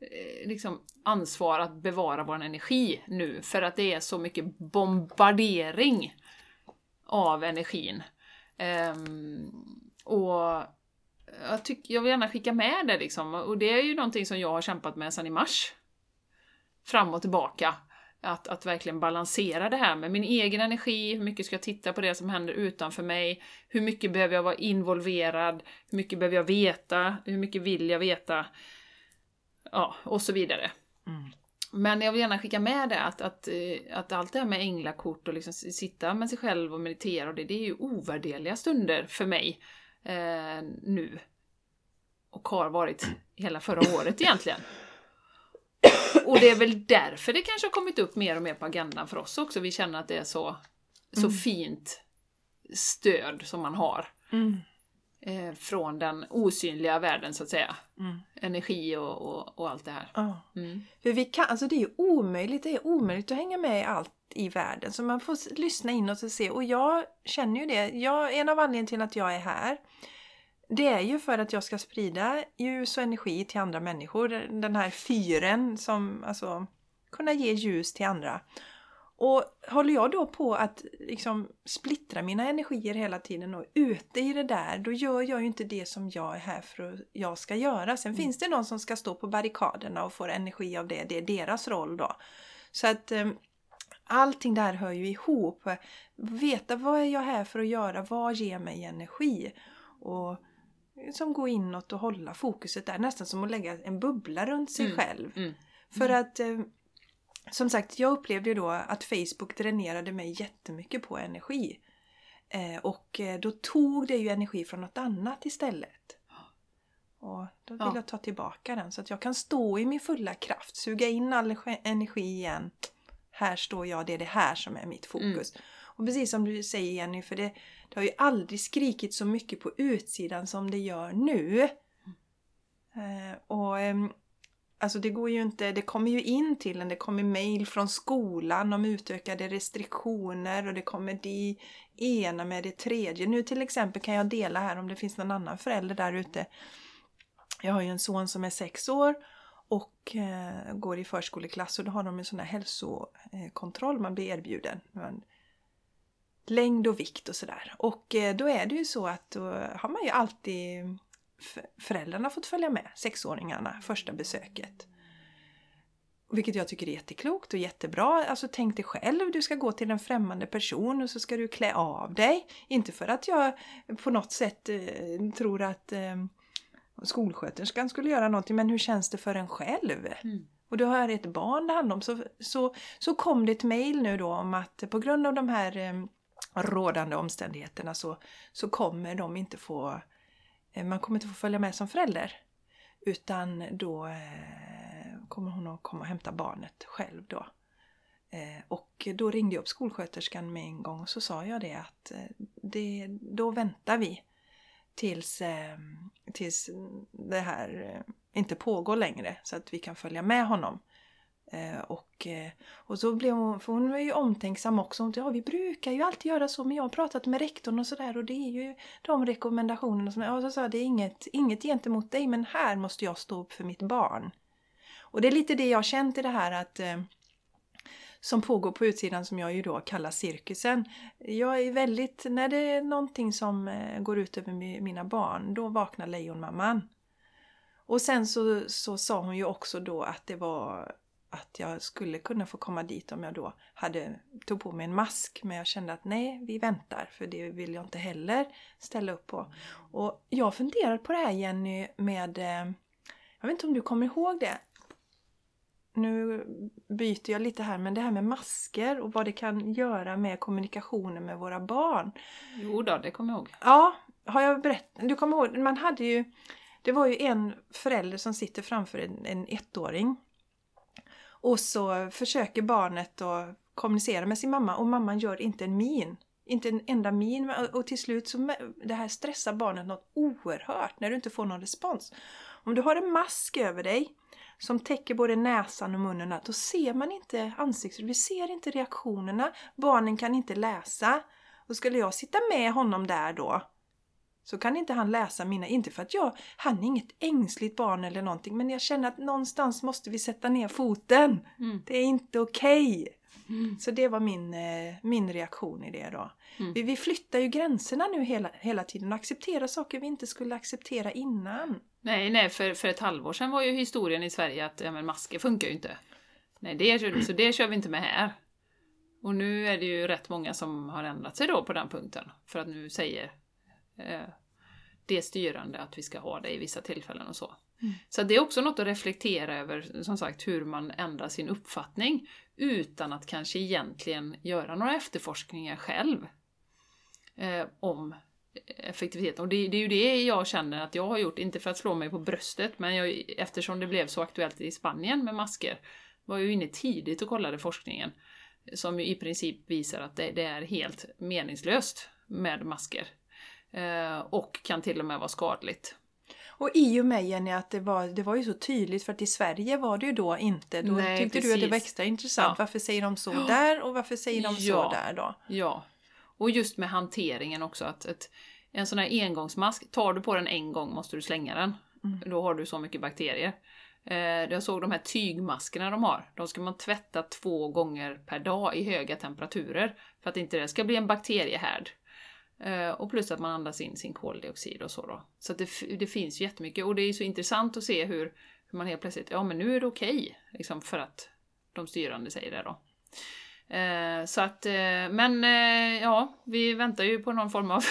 eh, liksom, ansvar att bevara vår energi nu för att det är så mycket bombardering av energin. Um, och jag, tycker, jag vill gärna skicka med det liksom. Och det är ju någonting som jag har kämpat med sedan i mars. Fram och tillbaka. Att, att verkligen balansera det här med min egen energi, hur mycket ska jag titta på det som händer utanför mig, hur mycket behöver jag vara involverad, hur mycket behöver jag veta, hur mycket vill jag veta, ja, och så vidare. Mm. Men jag vill gärna skicka med det att, att, eh, att allt det här med änglakort och liksom sitta med sig själv och meditera och det, det är ju ovärderliga stunder för mig eh, nu. Och har varit hela förra året egentligen. Och det är väl därför det kanske har kommit upp mer och mer på agendan för oss också. Vi känner att det är så, så Mm. fint stöd som man har. Mm. Eh, från den osynliga världen så att säga. Mm. Energi och, och, och allt det här. Ja. Mm. För vi kan, alltså det är ju omöjligt, det är omöjligt att hänga med i allt i världen. Så man får lyssna inåt och se. Och jag känner ju det. Jag, en av anledningarna till att jag är här det är ju för att jag ska sprida ljus och energi till andra människor. Den här fyren som, alltså, kunna ge ljus till andra. Och håller jag då på att liksom splittra mina energier hela tiden och ute i det där, då gör jag ju inte det som jag är här för att jag ska göra. Sen finns det någon som ska stå på barrikaderna och får energi av det. Det är deras roll då. Så att eh, allting där hör ju ihop. Veta vad är jag här för att göra? Vad ger mig energi? Och som gå inåt och hålla fokuset där. Nästan som att lägga en bubbla runt sig Mm. själv. Mm. För att eh, som sagt, jag upplevde ju då att Facebook dränerade mig jättemycket på energi. Eh, och eh, då tog det ju energi från något annat istället. Och då vill Ja. jag ta tillbaka den så att jag kan stå i min fulla kraft, suga in all energi igen. Här står jag, det är det här som är mitt fokus. Och precis som du säger Jenny, för det, det har ju aldrig skrikit så mycket på utsidan som det gör nu. Eh, och ehm, Alltså det går ju inte, det kommer ju in till en, det kommer mail från skolan om utökade restriktioner och det kommer det ena med det tredje. Nu till exempel kan jag dela här om det finns någon annan förälder där ute. Jag har ju en son som är sex år och eh, går i förskoleklass och då har de en sån här hälsokontroll man blir erbjuden. Längd och vikt och sådär. Och eh, då är det ju så att då har man ju alltid föräldrarna fått följa med, sexåringarna, första besöket. Vilket jag tycker är jätteklokt och jättebra. Alltså tänk dig själv, du ska gå till en främmande person och så ska du klä av dig. Inte för att jag på något sätt eh, tror att eh, skolsköterskan skulle göra någonting, men hur känns det för en själv? Mm. Och du har ett barn det handlar om. Så, så, så kom det ett mejl nu då om att på grund av de här eh, rådande omständigheterna så, så kommer de inte få Eh, man kommer inte få följa med som förälder. Utan då eh, kommer hon att komma och hämta barnet själv då. Eh, och då ringde jag upp skolsköterskan med en gång och så sa jag det att det, då väntar vi tills, tills det här inte pågår längre så att vi kan följa med honom. Eh, och, eh, och så blev hon, för hon var ju omtänksam också. Hon, ja, vi brukar ju alltid göra så men jag har pratat med rektorn och sådär och det är ju de rekommendationerna som, ja, så sa jag, det är inget, inget gentemot dig men här måste jag stå upp för mitt barn. Och det är lite det jag har känt i det här att eh, som pågår på utsidan som jag ju då kallar cirkusen. Jag är väldigt, när det är någonting som går ut över mina barn, då vaknar lejonmamman. Och sen så, så sa hon ju också då att det var att jag skulle kunna få komma dit om jag då hade, tog på mig en mask. Men jag kände att nej, vi väntar för det vill jag inte heller ställa upp på. Och jag har funderat på det här Jenny med, eh, jag vet inte om du kommer ihåg det? Nu byter jag lite här, men det här med masker och vad det kan göra med kommunikationen med våra barn. Jo då, det kommer jag ihåg. Ja, har jag berättat? Du kommer ihåg, man hade ju, det var ju en förälder som sitter framför en, en ettåring. Och så försöker barnet att kommunicera med sin mamma och mamman gör inte en min. Inte en enda min. Och- till slut så det här stressar barnet något oerhört när du inte får någon respons. Om du har en mask över dig som täcker både näsan och munnen, då ser man inte ansiktet, vi ser inte reaktionerna. Barnen kan inte läsa. Och skulle jag sitta med honom där då så kan inte han läsa mina, inte för att jag, han är inget ängsligt barn eller någonting, men jag känner att någonstans måste vi sätta ner foten. Mm. Det är inte okej. Mm. Så det var min, eh, min reaktion i det då. Mm. Vi, vi flyttar ju gränserna nu hela, hela tiden och accepterar saker vi inte skulle acceptera innan. Nej, nej, för, för ett halvår sedan var ju historien i Sverige att ja, men masker funkar ju inte. Nej, det, så det kör vi inte med här. Och nu är det ju rätt många som har ändrat sig då på den punkten. För att nu säger det styrande att vi ska ha det i vissa tillfällen och så. Mm. Så det är också något att reflektera över, som sagt, hur man ändrar sin uppfattning utan att kanske egentligen göra några efterforskningar själv eh, om effektivitet. Och det, det är ju det jag känner att jag har gjort, inte för att slå mig på bröstet, men jag, eftersom det blev så aktuellt i Spanien med masker, var jag ju inne tidigt och kollade forskningen, som ju i princip visar att det, det är helt meningslöst med masker. Eh, och kan till och med vara skadligt. Och i och med Jenny att det var, det var ju så tydligt för att i Sverige var det ju då inte. Då Nej, tyckte du att det var precis. extra intressant. Ja. Varför säger de så där och varför säger de så Ja. där då? Ja. Och just med hanteringen också att ett, en sån här engångsmask, tar du på den en gång måste du slänga den. Då har du så mycket bakterier. Eh, jag såg de här tygmaskerna de har. De ska man tvätta två gånger per dag i höga temperaturer. För att inte det ska bli en bakteriehärd. Eh, och plus att man andas in sin koldioxid och så då. Så att det, det finns ju jättemycket. Och det är så intressant att se hur, hur man helt plötsligt, ja men nu är det okej. liksom för att de styrande säger det då. Eh, så att, eh, men eh, ja, vi väntar ju på någon form av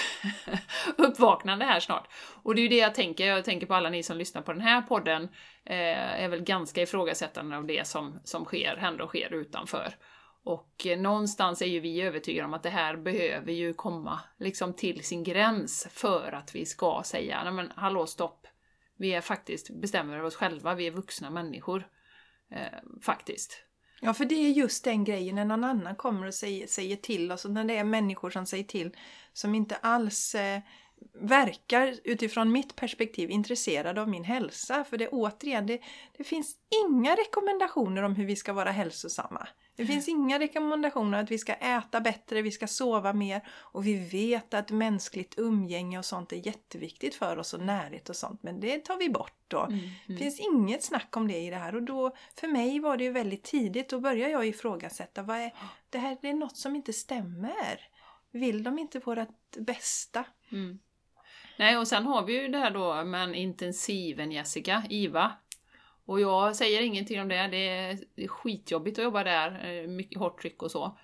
[LAUGHS] uppvaknande här snart. Och det är ju det jag tänker, jag tänker på alla ni som lyssnar på den här podden, eh, är väl ganska ifrågasättande av det som, som sker, händer och sker utanför. Och eh, någonstans är ju vi övertygade om att det här behöver ju komma liksom till sin gräns för att vi ska säga, nej men hallå stopp, vi är faktiskt, bestämmer över oss själva, vi är vuxna människor. Eh, faktiskt. Ja, för det är just den grejen när någon annan kommer och säger, säger till oss och när det är människor som säger till som inte alls eh, verkar utifrån mitt perspektiv intresserade av min hälsa. För det återigen, det, det finns inga rekommendationer om hur vi ska vara hälsosamma. Det finns inga rekommendationer att vi ska äta bättre, vi ska sova mer och vi vet att mänskligt umgänge och sånt är jätteviktigt för oss och närhet och sånt men det tar vi bort då. Det finns inget snack om det i det här och då för mig var det ju väldigt tidigt, då började jag ifrågasätta vad är, det här det är något som inte stämmer. Vill de inte vårt bästa? Mm. Nej, och sen har vi ju det här då med en intensiven Jessica, IVA. Och jag säger ingenting om det, det är skitjobbigt att jobba där, eh, mycket hårt tryck och så.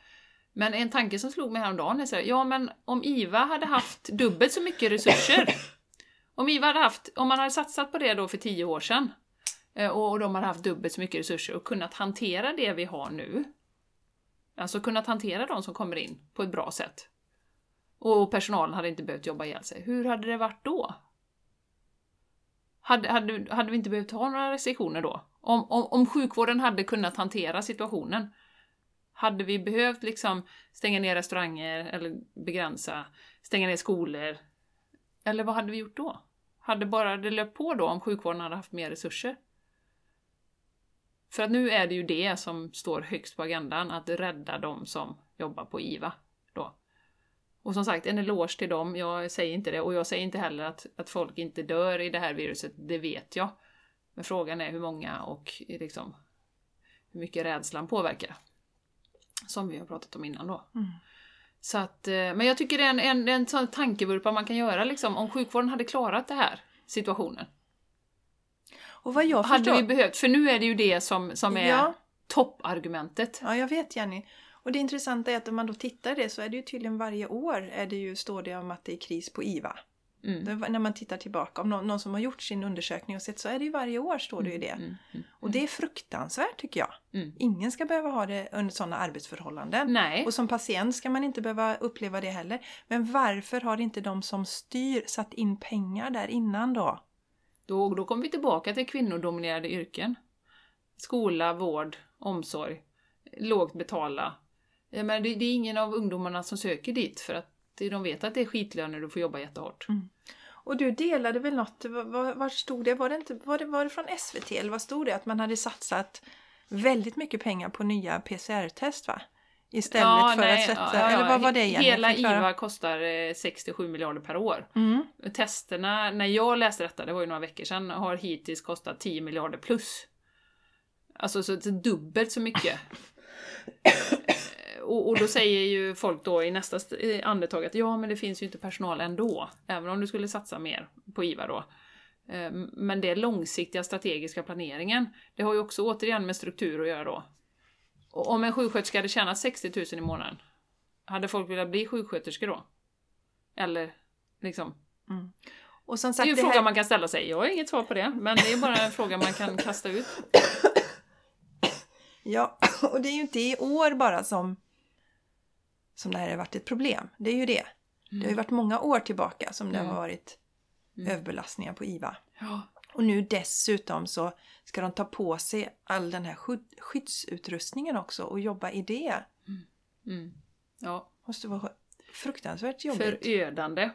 Men en tanke som slog mig häromdagen är så här, ja men om IVA hade haft dubbelt så mycket resurser, om IVA hade haft, om man hade satsat på det då för tio år sedan, eh, och de hade haft dubbelt så mycket resurser och kunnat hantera det vi har nu, alltså kunnat hantera de som kommer in på ett bra sätt, och personalen hade inte behövt jobba ihjäl sig. Hur hade det varit då? Hade, hade, hade vi inte behövt ha några restriktioner då? Om, om, om sjukvården hade kunnat hantera situationen, hade vi behövt liksom stänga ner restauranger eller begränsa, stänga ner skolor? Eller vad hade vi gjort då? Hade bara det löpt på då om sjukvården hade haft mer resurser? För att nu är det ju det som står högst på agendan, att rädda de som jobbar på IVA. Då. Och som sagt, en eloge till dem. Jag säger inte det. Och jag säger inte heller att, att folk inte dör i det här viruset. Det vet jag. Men frågan är hur många och liksom hur mycket rädslan påverkar. Som vi har pratat om innan då. Mm. Så att, eh, men jag tycker det är en, en, en sån tankevurpa man kan göra liksom. Om sjukvården hade klarat det här situationen. Och vad jag Hade förstår... vi behövt, för nu är det ju det som, som är Ja. toppargumentet. Ja, jag vet Jenny. Och det intressanta är att om man då tittar det så är det ju tydligen varje år är det ju, står det om att det är kris på IVA. Mm. Det, när man tittar tillbaka, om någon, någon som har gjort sin undersökning och sett så är det ju varje år står det ju det. Mm, mm, Och det är fruktansvärt tycker jag. mm. Ingen ska behöva ha det under sådana arbetsförhållanden. Nej. Och som patient ska man inte behöva uppleva det heller. Men varför har inte de som styr satt in pengar där innan då? Då, då kommer vi tillbaka till kvinnodominerade yrken. Skola, vård, omsorg, lågt betala. Menar, det, det är ingen av ungdomarna som söker dit för att de vet att det är skitlöner och du får jobba jättehårt. Och du delade väl något, var, var, stod det? Var det, inte, var, det, var det från SVT eller vad stod det? Att man hade satsat väldigt mycket pengar på nya PCR-test va? Istället för att sätta, eller vad var det Jenny? Hela. IVA kostar eh, 67 miljarder per år. Mm. Testerna, när jag läste detta, det var ju några veckor sedan, har hittills kostat 10 miljarder plus. Alltså så är dubbelt så mycket. [COUGHS] och, och då säger ju folk då i nästa andetag att ja, men det finns ju inte personal ändå, även om du skulle satsa mer på IVA då. Eh, Men det långsiktiga strategiska planeringen, det har ju också återigen med struktur att göra då. Och om en sjuksköterska hade tjänat 60 000 i månaden, hade folk velat bli sjuksköterskor då? Eller liksom, Och som det är sagt, ju en fråga här, man kan ställa sig. Jag har inget svar på det, men det är bara en fråga man kan kasta ut. ja, och det är ju inte i år bara som, som det här har varit ett problem. Det är ju det. Det har ju varit många år tillbaka som det Mm. har varit överbelastningar på IVA. Ja. Och nu dessutom så ska de ta på sig all den här skydd, skyddsutrustningen också och jobba i det. Mm. Ja. Måste vara fruktansvärt jobbigt. Förödande.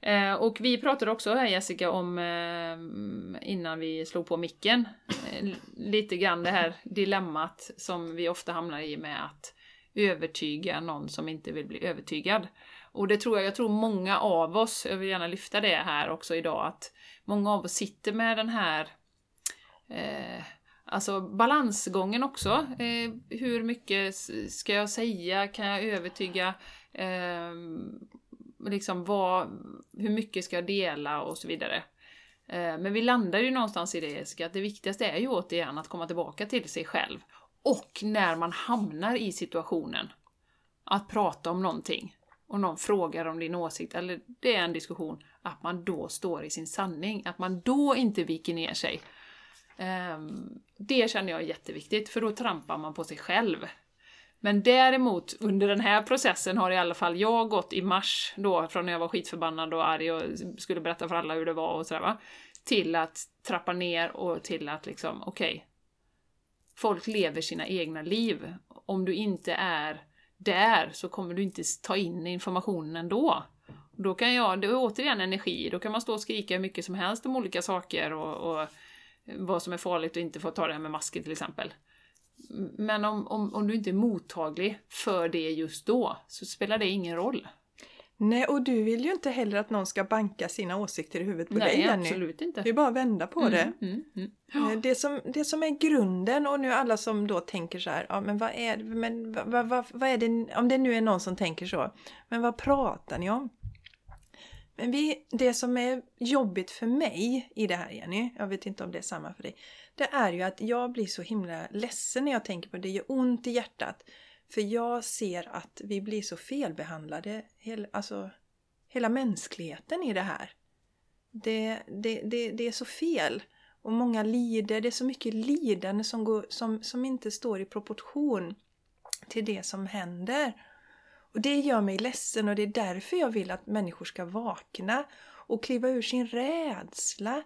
Eh, och vi pratade också här Jessica om, eh, innan vi slog på micken, eh, lite grann det här dilemmat som vi ofta hamnar i med att övertyga någon som inte vill bli övertygad. Och det tror jag, jag tror många av oss, jag vill gärna lyfta det här också idag, att många av oss sitter med den här eh, Alltså balansgången också. Eh, hur mycket ska jag säga? Kan jag övertyga? Eh, liksom vad, hur mycket ska jag dela och så vidare. Eh, men vi landar ju någonstans i det Jessica, att det viktigaste är ju återigen att komma tillbaka till sig själv. Och när man hamnar i situationen, att prata om någonting och någon frågar om din åsikt, eller det är en diskussion, att man då står i sin sanning, att man då inte viker ner sig. Ehm, det känner jag är jätteviktigt, för då trampar man på sig själv. Men däremot under den här processen har i alla fall jag gått i mars då, från när jag var skitförbannad och arg och skulle berätta för alla hur det var och sådär va, till att trappa ner och till att liksom, okej, okay, folk lever sina egna liv. Om du inte är där så kommer du inte ta in informationen ändå. Då kan jag, det är återigen energi, då kan man stå och skrika hur mycket som helst om olika saker och, och eh, vad som är farligt och inte få ta det här med masker till exempel. Men om, om, om du inte är mottaglig för det just då så spelar det ingen roll. Nej, och du vill ju inte heller att någon ska banka sina åsikter i huvudet på Nej, dig Jenny. absolut inte. Det är bara att vända på Mm, det. mm, mm. Eh, Det som, det som är grunden och nu alla som då tänker så här, ja men vad är, men vad, vad, vad är det, om det nu är någon som tänker så, men vad pratar ni om? Men vi, det som är jobbigt för mig i det här Jenny, jag vet inte om det är samma för dig, det är ju att jag blir så himla ledsen när jag tänker på det. Det gör ont i hjärtat. För jag ser att vi blir så felbehandlade, hel, alltså hela mänskligheten i det här. Det, det, det, det är så fel. Och många lider, det är så mycket lidande som, går, som, som inte står i proportion till det som händer. Och det gör mig ledsen och det är därför jag vill att människor ska vakna och kliva ur sin rädsla.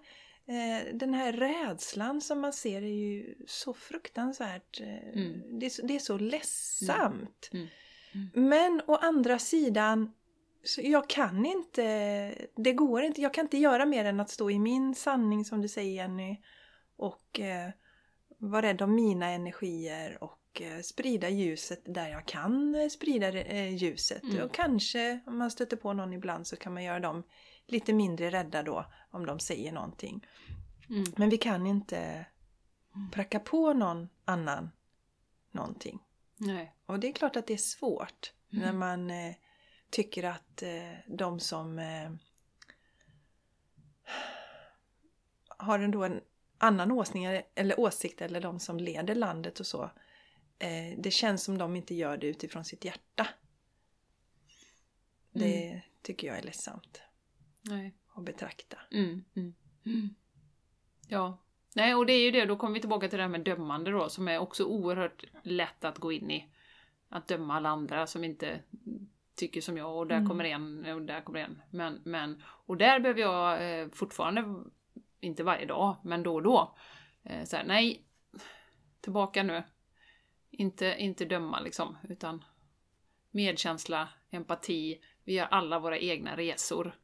Eh, den här rädslan som man ser är ju så fruktansvärt, eh, Mm. det, är, så- det är så ledsamt. Mm. Men å andra sidan, så jag kan inte, det går inte, jag kan inte göra mer än att stå i min sanning som du säger Jenny och eh, vara rädd om mina energier och eh, sprida ljuset där jag kan eh, sprida eh, ljuset. Mm. Och kanske om man stöter på någon ibland så kan man göra dem lite mindre rädda då om de säger någonting. Mm. Men vi kan inte pracka på någon annan någonting. Nej. Och det är klart att det är svårt Mm. när man eh, tycker att eh, de som eh, har ändå en annan åsning eller åsikt eller de som leder landet och så. Eh, det känns som de inte gör det utifrån sitt hjärta. Det tycker jag är ledsamt Nej. att betrakta. Mm, mm. Ja. Nej, och det är ju det, då kommer vi tillbaka till det här med dömande då, som är också oerhört lätt att gå in i. Att döma alla andra som inte tycker som jag, och där Mm. kommer en, och där kommer en. Men, men, och där behöver jag eh, fortfarande, inte varje dag, men då och då, eh, så här, nej, tillbaka nu. Inte, inte döma liksom, utan medkänsla, empati, vi har alla våra egna resor.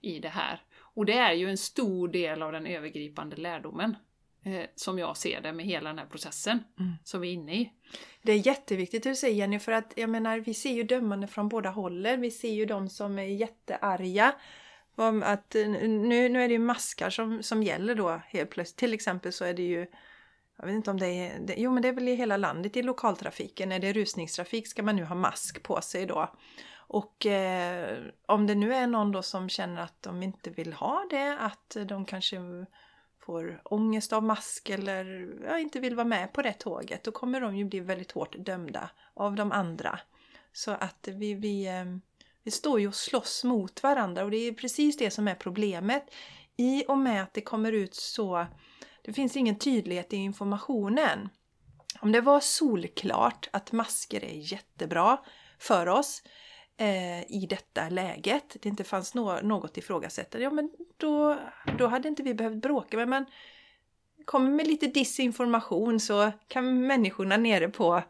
I det här. Och det är ju en stor del av den övergripande lärdomen, eh, som jag ser det med hela den här processen Mm. som vi är inne i. Det är jätteviktigt du säger Jenny för att jag menar vi ser ju dömande från båda hållen. Vi ser ju de som är jättearga. Att eh, nu, nu är det ju maskar som, som gäller då helt plötsligt. Till exempel så är det ju jag vet inte om det är, det, jo men det är väl i hela landet i lokaltrafiken. När det är rusningstrafik ska man nu ha mask på sig då. Och eh, om det nu är någon då som känner att de inte vill ha det, att de kanske får ångest av mask eller ja, inte vill vara med på det tåget, då kommer de ju bli väldigt hårt dömda av de andra. Så att vi, vi, eh, vi står ju och slåss mot varandra och det är precis det som är problemet. I och med att det kommer ut så, det finns ingen tydlighet i informationen. Om det var solklart att masker är jättebra för oss eh, i detta läget, det inte fanns nå- något ifrågasättande, ja men då, då hade inte vi behövt bråka. Men man kommer med lite disinformation så kan människorna nere på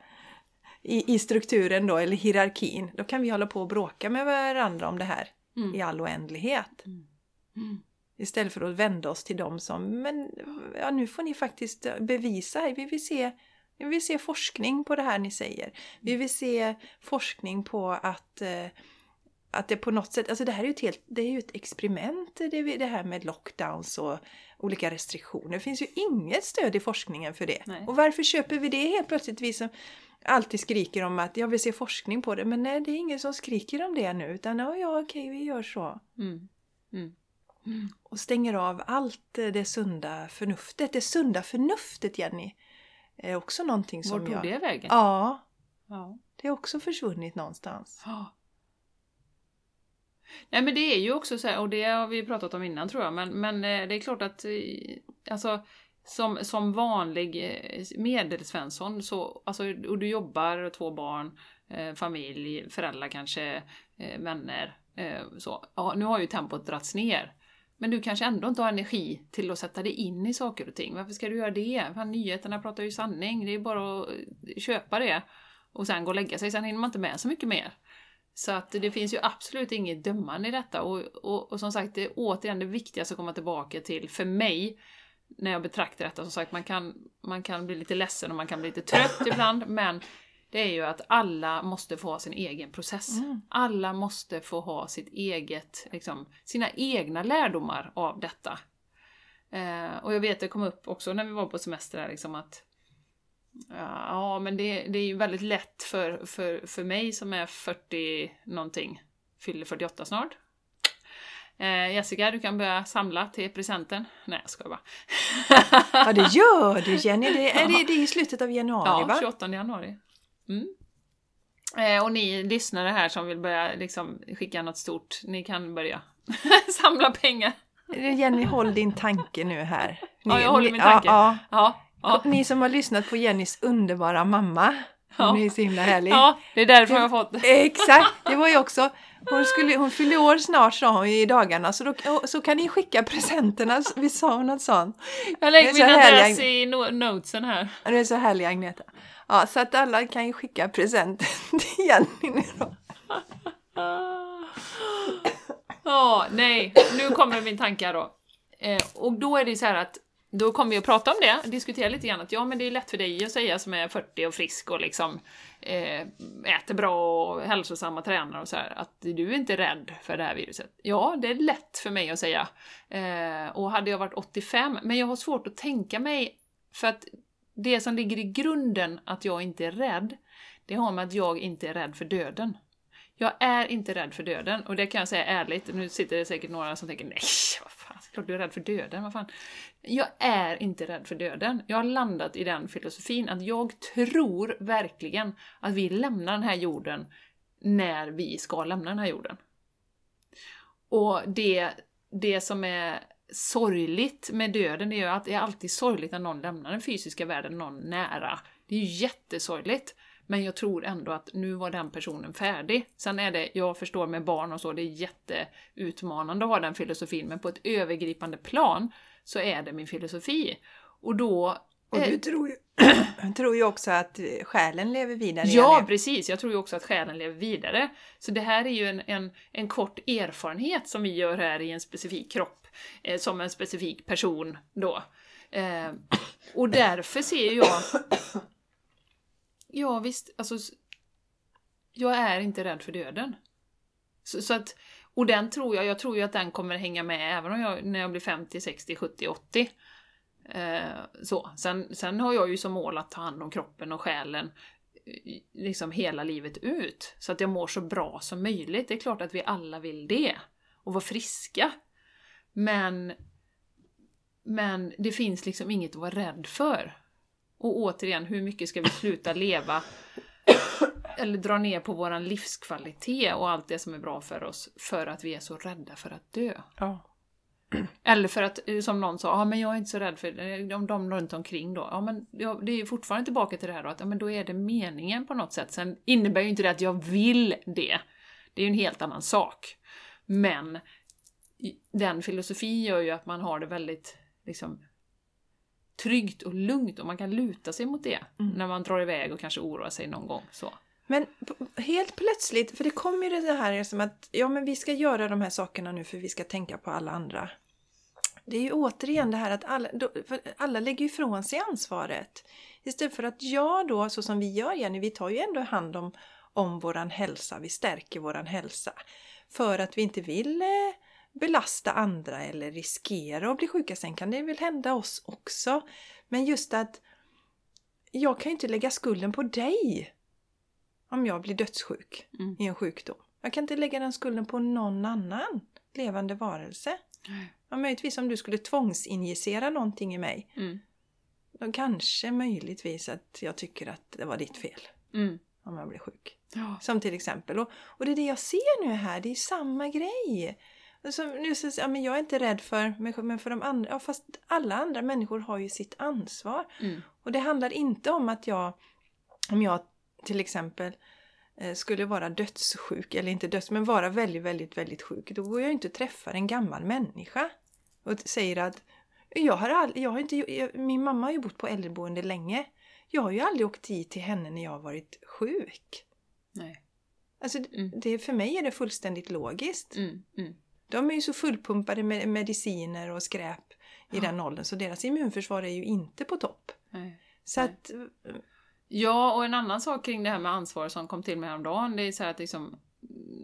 i, i strukturen då, eller hierarkin, då kan vi hålla på och bråka med varandra om det här. Mm. i all oändlighet. Mm. Istället för att vända oss till dem som, men ja, nu får ni faktiskt bevisa, vi vill se vi vill se forskning på det här ni säger. Vi vill se forskning på att, eh, att det på något sätt, alltså det här är ju ett, helt, det är ju ett experiment det, det här med lockdowns och olika restriktioner. Det finns ju inget stöd i forskningen för det. Nej. Och varför köper vi det helt plötsligt vi som alltid skriker om att jag vill se forskning på det. Men nej, det är ingen som skriker om det nu utan ja, ja okej vi gör så. Mm. Mm. Och stänger av allt det sunda förnuftet. Det sunda förnuftet Jenny är också någonting som Vart tog jag... det vägen? Ja, Ja. det är också försvunnit någonstans. Ja. Nej men det är ju också så här, och det har vi pratat om innan tror jag, men, men eh, det är klart att eh, alltså, som, som vanlig eh, medelsvensson, så, alltså, och du jobbar, två barn, familj, föräldrar kanske, vänner, så. Ja, nu har ju tempot dragits ner. Men du kanske ändå inte har energi till att sätta dig in i saker och ting. Varför ska du göra det? Fan, nyheterna pratar ju sanning, det är bara att eh, köpa det och sen gå och lägga sig, sen hinner man inte med så mycket mer. Så att det finns ju absolut inget dömande i detta och, och, och som sagt, det är återigen det viktigaste att komma tillbaka till för mig när jag betraktar detta. Som sagt, man kan, man kan bli lite ledsen och man kan bli lite trött ibland, men det är ju att alla måste få ha sin egen process. Mm. Alla måste få ha sitt eget, liksom, sina egna lärdomar av detta. Eh, och jag vet, det kom upp också när vi var på semester här, liksom att Ja, men det, det är ju väldigt lätt för, för, för mig som är 40 någonting, fyller 48 snart. Eh, Jessica, du kan börja samla till presenten. Nej, jag skojar bara. Ja, det gör du Jenny. Det [LAUGHS] är, det, det är i slutet av januari Ja, va? 28 januari. Mm. Eh, och ni lyssnare här som vill börja liksom, skicka något stort, ni kan börja [LAUGHS] samla pengar. Jenny, håll din tanke nu här. Ni, [LAUGHS] Ja, jag håller ni- min tanke. Ja, Ja, ja. Ni som har lyssnat på Jennys underbara mamma. Hon är så himla härlig. ja, det är därför jag har fått Exakt, det var ju också hon, skulle, hon fyllde år snart sa hon i dagarna så, då, så kan ni skicka presenterna. Vi sa något sånt. Jag lägger Det min adress i no- notesen här. Det är så härlig Agneta. Ja, så att alla kan ju skicka presenten [LAUGHS] till Jenny nu då. Ja, nej, nu kommer min tanke här då. Eh, och då är det så här att då kommer vi att prata om det, diskutera lite grann att ja men det är lätt för dig att säga som är 40 och frisk och liksom eh, äter bra och hälsosamma tränar och så här att du är inte rädd för det här viruset. Ja, det är lätt för mig att säga. Eh, och hade jag varit 85, men jag har svårt att tänka mig för att det som ligger i grunden att jag inte är rädd, det har med att jag inte är rädd för döden. Jag är inte rädd för döden och det kan jag säga ärligt. Nu sitter det säkert några som tänker nej, vad fan, klart du är rädd för döden, vad fan. Jag är inte rädd för döden. Jag har landat i den filosofin att jag tror verkligen att vi lämnar den här jorden när vi ska lämna den här jorden. Och det, det som är sorgligt med döden är ju att det är alltid sorgligt när någon lämnar den fysiska världen, någon nära. Det är ju jättesorgligt. Men jag tror ändå att nu var den personen färdig. Sen är det, jag förstår med barn och så, det är jätteutmanande att ha den filosofin, men på ett övergripande plan så är det min filosofi. Och då... Och eh, du tror ju, [CLEARS THROAT] tror ju också att eh, själen lever vidare. Ja, precis. Jag tror ju också att själen lever vidare. Så det här är ju en, en, en kort erfarenhet som vi gör här i en specifik kropp, eh, som en specifik person då. Eh, och därför ser jag... Ja, visst, alltså... Jag är inte rädd för döden. Så, så att, och den tror jag, jag tror ju att den kommer hänga med även om jag, när jag blir 50, 60, 70, 80. Eh, så. Sen, sen har jag ju som mål att ta hand om kroppen och själen eh, liksom hela livet ut. Så att jag mår så bra som möjligt. Det är klart att vi alla vill det. Och vara friska. Men, men det finns liksom inget att vara rädd för. Och återigen, hur mycket ska vi sluta leva eller dra ner på våran livskvalitet och allt det som är bra för oss för att vi är så rädda för att dö? Ja. Eller för att, eh, som någon sa, ja men jag är inte så rädd för eh, de, de runt omkring då. Ja men det är ju fortfarande tillbaka till det här då, att ja, men då är det meningen på något sätt. Sen innebär ju inte det att jag vill det. Det är ju en helt annan sak. Men den filosofin gör ju att man har det väldigt liksom tryggt och lugnt och man kan luta sig mot det Mm. när man drar iväg och kanske oroar sig någon gång. Så. Men helt plötsligt, för det kommer ju det här som att ja men vi ska göra de här sakerna nu för vi ska tänka på alla andra. Det är ju återigen det här att alla, då, för alla lägger ifrån sig ansvaret. Istället för att jag då, så som vi gör Jenny, vi tar ju ändå hand om, om våran hälsa, vi stärker våran hälsa. För att vi inte vill eh, belasta andra eller riskera att bli sjuka. Sen kan det väl hända oss också. Men just att jag kan ju inte lägga skulden på dig om jag blir dödssjuk Mm. i en sjukdom. Jag kan inte lägga den skulden på någon annan levande varelse. Ja, möjligtvis om du skulle tvångsinjicera någonting i mig. Mm. Då kanske möjligtvis att jag tycker att det var ditt fel Mm. om jag blir sjuk. Ja. Som till exempel. Och, och det är det jag ser nu här, det är samma grej. Alltså, nu så, ja, men jag är inte rädd för mig själv, men för de andra. Ja, fast alla andra människor har ju sitt ansvar. Mm. Och det handlar inte om att jag, om jag till exempel eh, skulle vara dödssjuk, eller inte döds, men vara väldigt, väldigt, väldigt sjuk. Då går jag inte och träffar en gammal människa och säger att jag har all, jag har inte, jag, min mamma har ju bott på äldreboende länge. Jag har ju aldrig åkt dit till henne när jag har varit sjuk. Nej. Alltså, Mm. det, för mig är det fullständigt logiskt. Mm. Mm. De är ju så fullpumpade med mediciner och skräp i Ja. den åldern så deras immunförsvar är ju inte på topp. Nej. Så Nej. att, Ja, och en annan sak kring det här med ansvar som kom till mig häromdagen, det är så att liksom,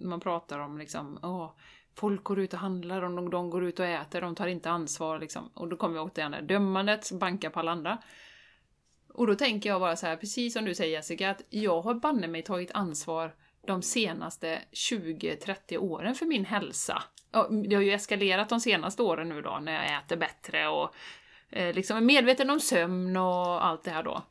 man pratar om liksom, åh, folk går ut och handlar, och de, de går ut och äter, de tar inte ansvar liksom. Och då kommer jag åt det här dömandet, banka på alla andra. Och då tänker jag bara så här, precis som du säger Jessica, att jag har banne mig tagit ansvar de senaste 20-30 åren för min hälsa. Det har ju eskalerat de senaste åren nu då, när jag äter bättre och eh, liksom är medveten om sömn och allt det här då.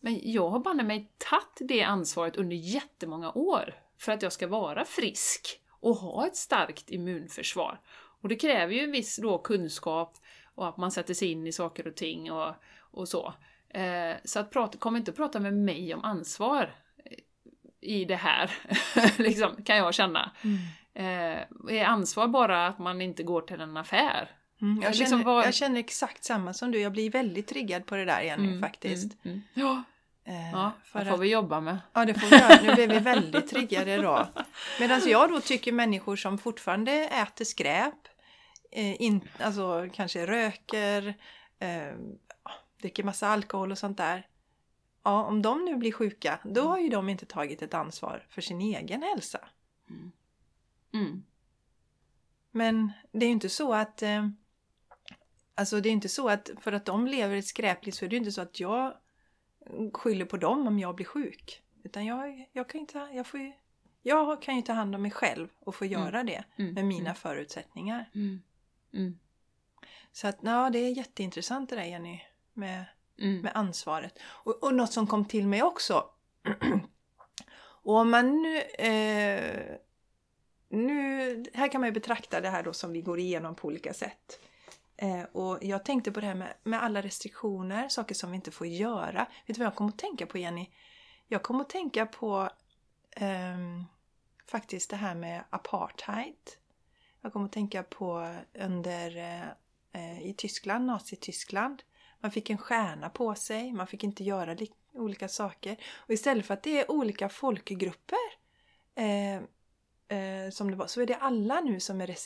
Men jag har banne mig tagit det ansvaret under jättemånga år för att jag ska vara frisk och ha ett starkt immunförsvar. Och det kräver ju en viss då kunskap och att man sätter sig in i saker och ting och, och så. Eh, så att prata, kom inte att prata med mig om ansvar i det här, [LAUGHS] liksom, kan jag känna. Eh, är ansvar bara att man inte går till en affär? Mm, jag, Liksom känner, jag känner exakt samma som du. Jag blir väldigt triggad på det där Jenny Mm, faktiskt. Mm, mm. Ja, Eh, ja det får att- vi jobba med. Ja, det får vi göra. Nu blev vi väldigt [LAUGHS] triggade då. Medan jag då tycker människor som fortfarande äter skräp, eh, in, alltså kanske röker, eh, dricker massa alkohol och sånt där. Ja, om de nu blir sjuka, då har ju de inte tagit ett ansvar för sin egen hälsa. Mm. Men det är ju inte så att... Eh, alltså det är inte så att för att de lever ett skräpliv så är det ju inte så att jag skyller på dem om jag blir sjuk. Utan jag, jag kan ta, jag får ju, jag kan ju ta hand om mig själv och få göra det Mm. med mina förutsättningar. Mm. Mm. Så att ja, det är jätteintressant det där Jenny med, Mm. med ansvaret. Och, och något som kom till mig också. [CLEARS THROAT] och om man nu, eh, nu... Här kan man ju betrakta det här då som vi går igenom på olika sätt. Eh, och jag tänkte på det här med, med alla restriktioner, saker som vi inte får göra. Vet du vad jag kom att tänka på Jenny? Jag kom att tänka på eh, faktiskt det här med apartheid. Jag kom att tänka på under eh, eh i Tyskland, Nazityskland. Man fick en stjärna på sig, man fick inte göra olika saker. Och istället för att det är olika folkgrupper eh, eh, som det var, så är det alla nu som är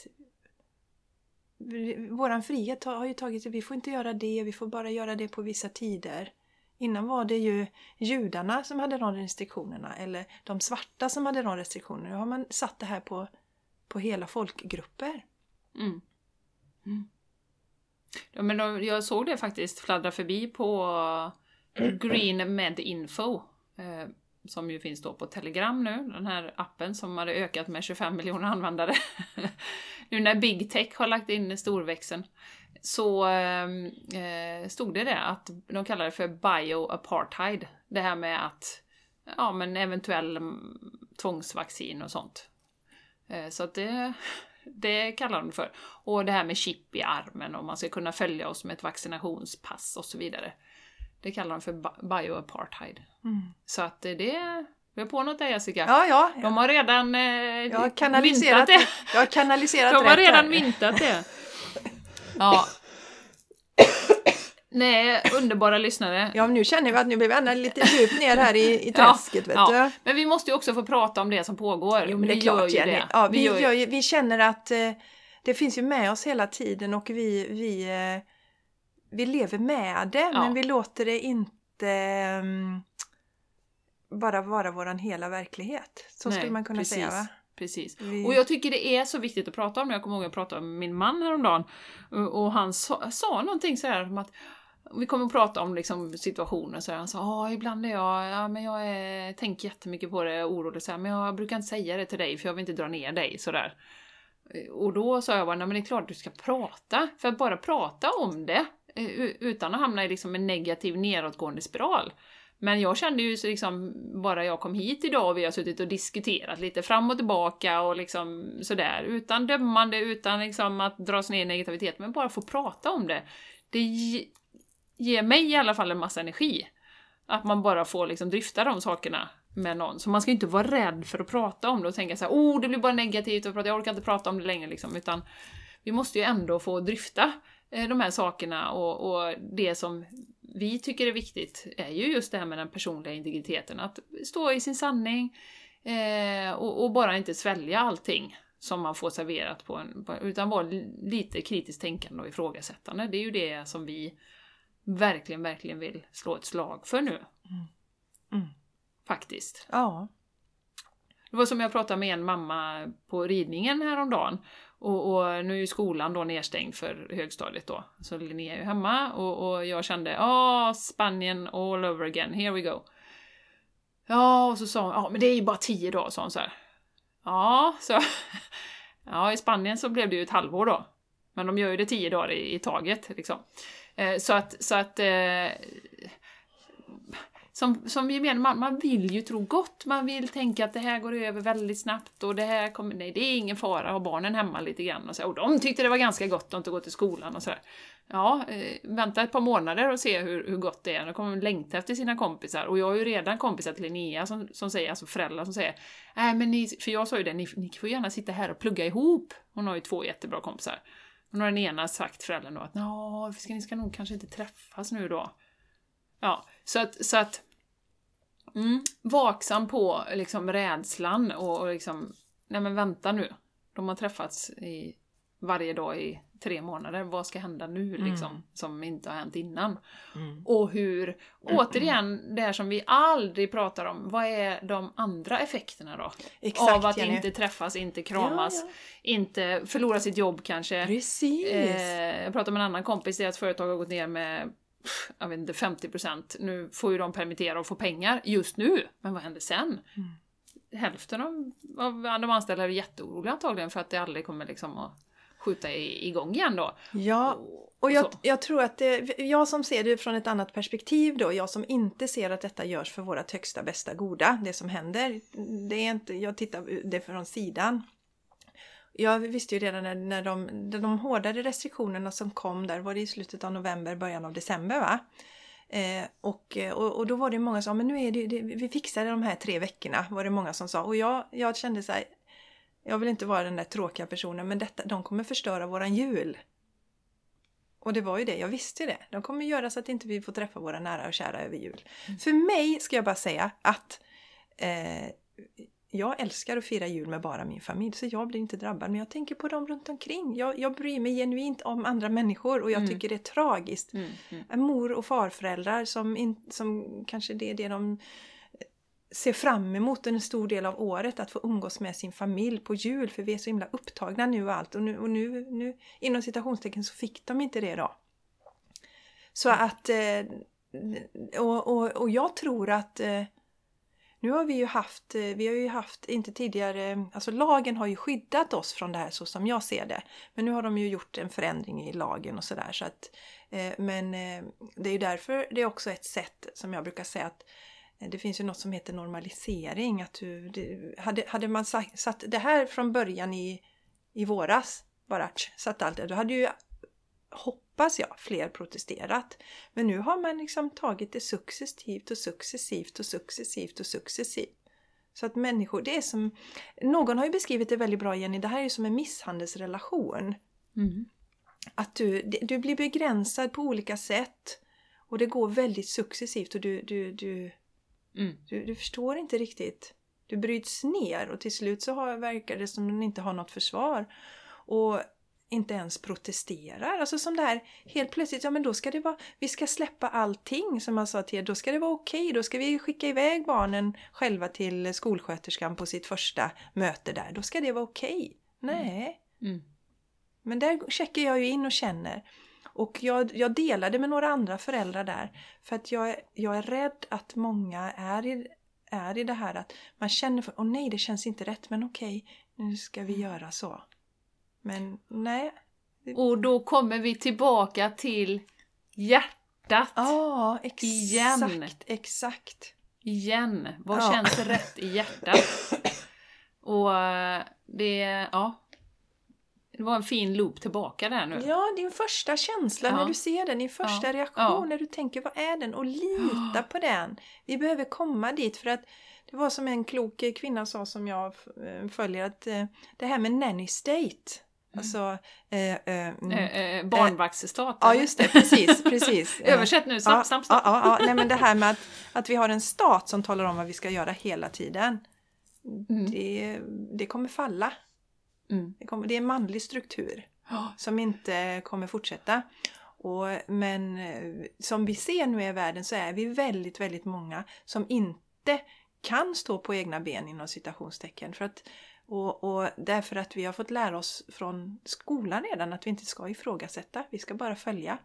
Våran frihet har har ju tagit vi får inte göra det, vi får bara göra det på vissa tider. Innan var det ju judarna som hade de restriktionerna eller de svarta som hade de restriktionerna. Nu har man satt det här på, på hela folkgrupper. Mm. Mm. Ja, men då, jag såg det faktiskt fladdra förbi på Green Med Info. Eh, som ju finns då på Telegram nu, den här appen som hade ökat med 25 miljoner användare. [LAUGHS] nu när Big Tech har lagt in storväxeln så eh, eh, stod det det att de kallar det för bioapartheid. Det här med att, ja men eventuell mm, tvångsvaccin och sånt. Eh, så att det, det kallar de för. Och det här med chip i armen och man ska kunna följa oss med ett vaccinationspass och så vidare. Det kallar de för bi- bioapartheid. Mm. Så att det, det vi har på något där Jessica. Ja, ja. De har redan eh, Jag har kanaliserat myntat det. Jag har kanaliserat De har redan här. myntat det. [LAUGHS] Ja. Nej, underbara lyssnare. Ja, nu känner vi att nu blir vi lite djupt ner här i, i [LAUGHS] träsket, ja. du. Men vi måste ju också få prata om det som pågår. Jo, men det är vi klart, gör ju Jenny. det. Ja, vi, vi, gör ju- vi känner att eh, det finns ju med oss hela tiden och vi, vi, eh, vi lever med det, Ja. men vi låter det inte mm, bara vara våran hela verklighet. Så Nej, skulle man kunna precis. säga, va? Precis. Vi- Och jag tycker det är så viktigt att prata om det. Jag kommer ihåg att jag pratade med min man häromdagen och och han sa, sa någonting så här om att vi kommer att prata om liksom situationer så. Han sa ja ibland är jag, ja men jag är, tänker jättemycket på det, är orolig så här, men jag brukar inte säga det till dig för jag vill inte dra ner dig sådär. Och då sa jag bara, nej men det är klart du ska prata. För att bara prata om det eh, utan att hamna i liksom en negativ nedåtgående spiral. Men jag kände ju så liksom, bara jag kom hit idag och vi har suttit och diskuterat lite fram och tillbaka och liksom sådär, utan dömande, utan liksom att dras ner i negativitet, men bara få prata om det. Det ger mig i alla fall en massa energi. Att man bara får liksom dryfta de sakerna med någon. Så man ska inte vara rädd för att prata om det och tänka så här, oh det blir bara negativt att prata, jag orkar inte prata om det längre liksom, utan vi måste ju ändå få dryfta eh, de här sakerna och, och det som vi tycker är viktigt är ju just det här med den personliga integriteten. Att stå i sin sanning eh, och, och bara inte svälja allting som man får serverat på en, på, utan vara lite kritiskt tänkande och ifrågasättande. Det är ju det som vi verkligen, verkligen vill slå ett slag för nu. Mm. Faktiskt. Ja. Det var som jag pratade med en mamma på ridningen häromdagen. Och, och nu är ju skolan då nedstängd för högstadiet då. Så Linnea är ju hemma och, och jag kände ja Spanien all over again, here we go. Ja, och så sa hon, ja men det är ju bara tio dagar, sa hon så här. Ja, så... [LAUGHS] Ja, i Spanien så blev det ju ett halvår då. Men de gör ju det tio dagar i, i taget liksom. Eh, så att, så att eh, som, som gemene man, man vill ju tro gott, man vill tänka att det här går över väldigt snabbt och det här kommer, nej det är ingen fara, ha barnen hemma lite grann och så. Och de tyckte det var ganska gott att inte gå till skolan och sådär. Ja, eh, vänta ett par månader och se hur, hur gott det är, då kommer de längta efter sina kompisar. Och jag har ju redan kompisar till Linnea som, som säger, alltså föräldrar som säger Nej men ni, för jag sa ju det, ni, ni får gärna sitta här och plugga ihop. Hon har ju två jättebra kompisar. Och nu har den ena sagt föräldern då att Nå, ska, ni ska nog kanske inte träffas nu då. Ja, så att, så att mm, vaksam på liksom rädslan och, och liksom, nej men vänta nu. De har träffats i, varje dag i tre månader. Vad ska hända nu liksom? Mm. Som inte har hänt innan. Mm. Och hur, återigen, det här som vi aldrig pratar om. Vad är de andra effekterna då? Exakt, Av att Jenny. inte träffas, inte kramas, Ja, inte förlora sitt jobb kanske. Precis. Eh, jag pratade med en annan kompis, deras företag har gått ner med jag vet inte, 50%. Nu får ju de permittera och få pengar just nu, men vad händer sen? Mm. Hälften av, av de anställda är jätteoroliga antagligen för att det aldrig kommer liksom att skjuta i, igång igen då. Ja, Och, jag, jag tror att det, jag som ser det från ett annat perspektiv då, jag som inte ser att detta görs för vårt högsta, bästa, goda, det som händer. Det är inte, jag tittar det från sidan. Jag visste ju redan när, när de, när de hårdare restriktionerna som kom där, var det i slutet av november, början av december va? Eh, och, och, och då var det många som sa, men nu är det, det vi fixar de här tre veckorna, var det många som sa. Och jag, jag kände så här, jag vill inte vara den där tråkiga personen, men detta, de kommer förstöra våran jul. Och det var ju det, jag visste det. De kommer göra så att inte vi får träffa våra nära och kära över jul. För mig ska jag bara säga att eh, jag älskar att fira jul med bara min familj, så jag blir inte drabbad. Men jag tänker på dem runt omkring. Jag, jag bryr mig genuint om andra människor och jag Mm. tycker det är tragiskt. Mm, mm. Mor och farföräldrar som, in, som kanske det är det de ser fram emot en stor del av året, att få umgås med sin familj på jul, för vi är så himla upptagna nu och allt. Och nu, och nu, nu inom citationstecken så fick de inte det då. Så att, eh, och, och, och jag tror att eh, nu har vi ju haft, eh, vi har ju haft, inte tidigare, alltså lagen har ju skyddat oss från det här så som jag ser det. Men nu har de ju gjort en förändring i lagen och sådär. Så att, men det är ju därför det är också ett sätt som jag brukar säga att det finns ju något som heter normalisering. Att du, det, hade, hade man sagt, satt det här från början i, i våras, bara satt allt det, då hade ju hoppas jag, fler protesterat. Men nu har man liksom tagit det successivt och successivt och successivt och successivt. Så att människor, det är som... Någon har ju beskrivit det väldigt bra Jenny, det här är ju som en misshandelsrelation. Mm. Att du, du blir begränsad på olika sätt. Och det går väldigt successivt och du, du, du, Mm. du, du förstår inte riktigt. Du bryts ner och till slut så har, verkar det som den inte har något försvar. Och inte ens protesterar. Alltså som det här, helt plötsligt, ja men då ska det vara, vi ska släppa allting som man sa till er, då ska det vara okej, då ska vi skicka iväg barnen själva till skolsköterskan på sitt första möte där, då ska det vara okej. Nej, Mm. men där checkar jag ju in och känner. Och jag, jag delade med några andra föräldrar där. För att jag, är- jag är rädd att många är i, är i det här att man känner för, åh nej det känns inte rätt men okej, nu ska vi göra så. Men nej. Och då kommer vi tillbaka till hjärtat. Ja, exakt. Igen. Exakt. Igen. Vad Ja. känns rätt i hjärtat? [LAUGHS] Och eh, det, ja. Det var en fin loop tillbaka där nu. Ja, din första känsla när Ja. du ser den, din första Ja. reaktion Ja. när du tänker vad är den? Och lita på den. Vi behöver komma dit för att det var som en klok kvinna sa som jag eh, följer att eh, det här med nanny state. Alltså, eh, eh, mm, Eh, eh, barnvaktsstat. ja just det, precis, precis. [LAUGHS] Översätt nu, snabbt, snabbt, Ja, ja, ja, nej men det här med att, att vi har en stat som talar om vad vi ska göra hela tiden. Mm. Det, det kommer falla. Mm. Det, kommer, det är en manlig struktur som inte kommer fortsätta. Och, men eh, som vi ser nu i världen så är vi väldigt, väldigt många som inte kan stå på egna ben inom citationstecken. För att, och, och därför att vi har fått lära oss från skolan redan att vi inte ska ifrågasätta, vi ska bara följa.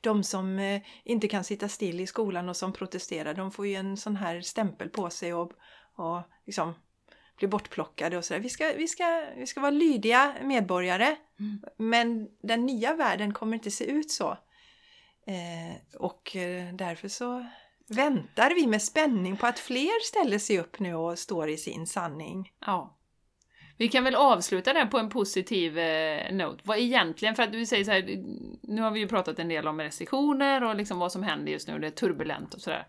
De som eh, inte kan sitta still i skolan och som protesterar, de får ju en sån här stämpel på sig och, och liksom blir bortplockade och sådär. Vi ska, vi, ska, vi ska vara lydiga medborgare. Mm. Men den nya världen kommer inte se ut så. Eh, och eh, därför så väntar vi med spänning på att fler ställer sig upp nu och står i sin sanning. Ja. Vi kan väl avsluta det på en positiv eh, note. Vad egentligen, för att du säger så här, nu har vi ju pratat en del om restriktioner och liksom vad som händer just nu, det är turbulent och sådär.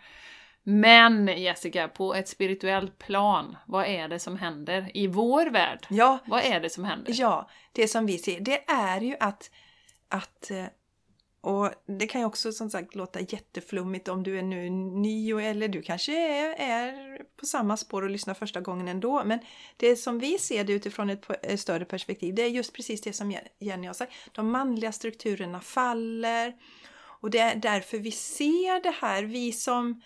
Men Jessica, på ett spirituellt plan, vad är det som händer i vår värld? Ja, Vad är det som händer? ja, det som vi ser, det är ju att, att eh, och det kan ju också som sagt låta jätteflummigt om du är nu ny och- eller du kanske är, är på samma spår och lyssnar första gången ändå. Men det som vi ser det utifrån ett, större perspektiv, det är just precis det som Jenny har sagt. De manliga strukturerna faller och det är därför vi ser det här. Vi som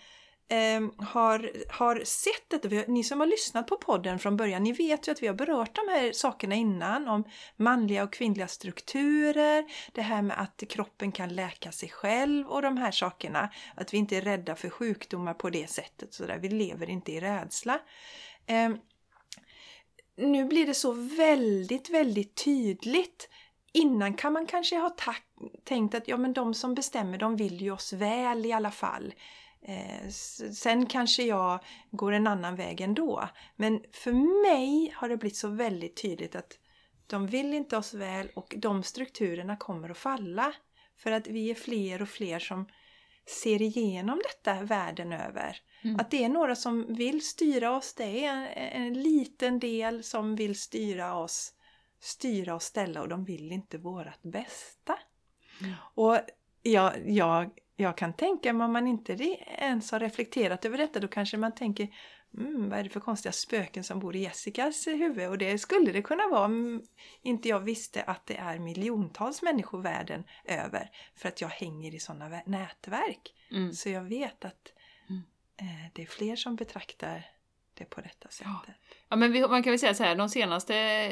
eh, har, har sett detta, har, ni som har lyssnat på podden från början, ni vet ju att vi har berört de här sakerna innan om manliga och kvinnliga strukturer, det här med att kroppen kan läka sig själv och de här sakerna. Att vi inte är rädda för sjukdomar på det sättet, så där. vi lever inte i rädsla. Eh, nu blir det så väldigt, väldigt tydligt. Innan kan man kanske ha tänkt att ja, men de som bestämmer de vill ju oss väl i alla fall. Eh, sen kanske jag går en annan väg ändå. Men för mig har det blivit så väldigt tydligt att de vill inte oss väl och de strukturerna kommer att falla. För att vi är fler och fler som ser igenom detta världen över. Mm. Att det är några som vill styra oss, det är en, en liten del som vill styra oss, styra och ställa och de vill inte vårat bästa. Mm. Och jag, jag, jag kan tänka mig om man inte ens har reflekterat över detta, då kanske man tänker mm, vad är det för konstiga spöken som bor i Jessicas huvud? Och det skulle det kunna vara om inte jag visste att det är miljontals människor världen över. För att jag hänger i sådana nätverk. Mm. Så jag vet att Mm. eh, det är fler som betraktar det på detta Ja. sättet. Ja, men vi, man kan väl säga så här, de senaste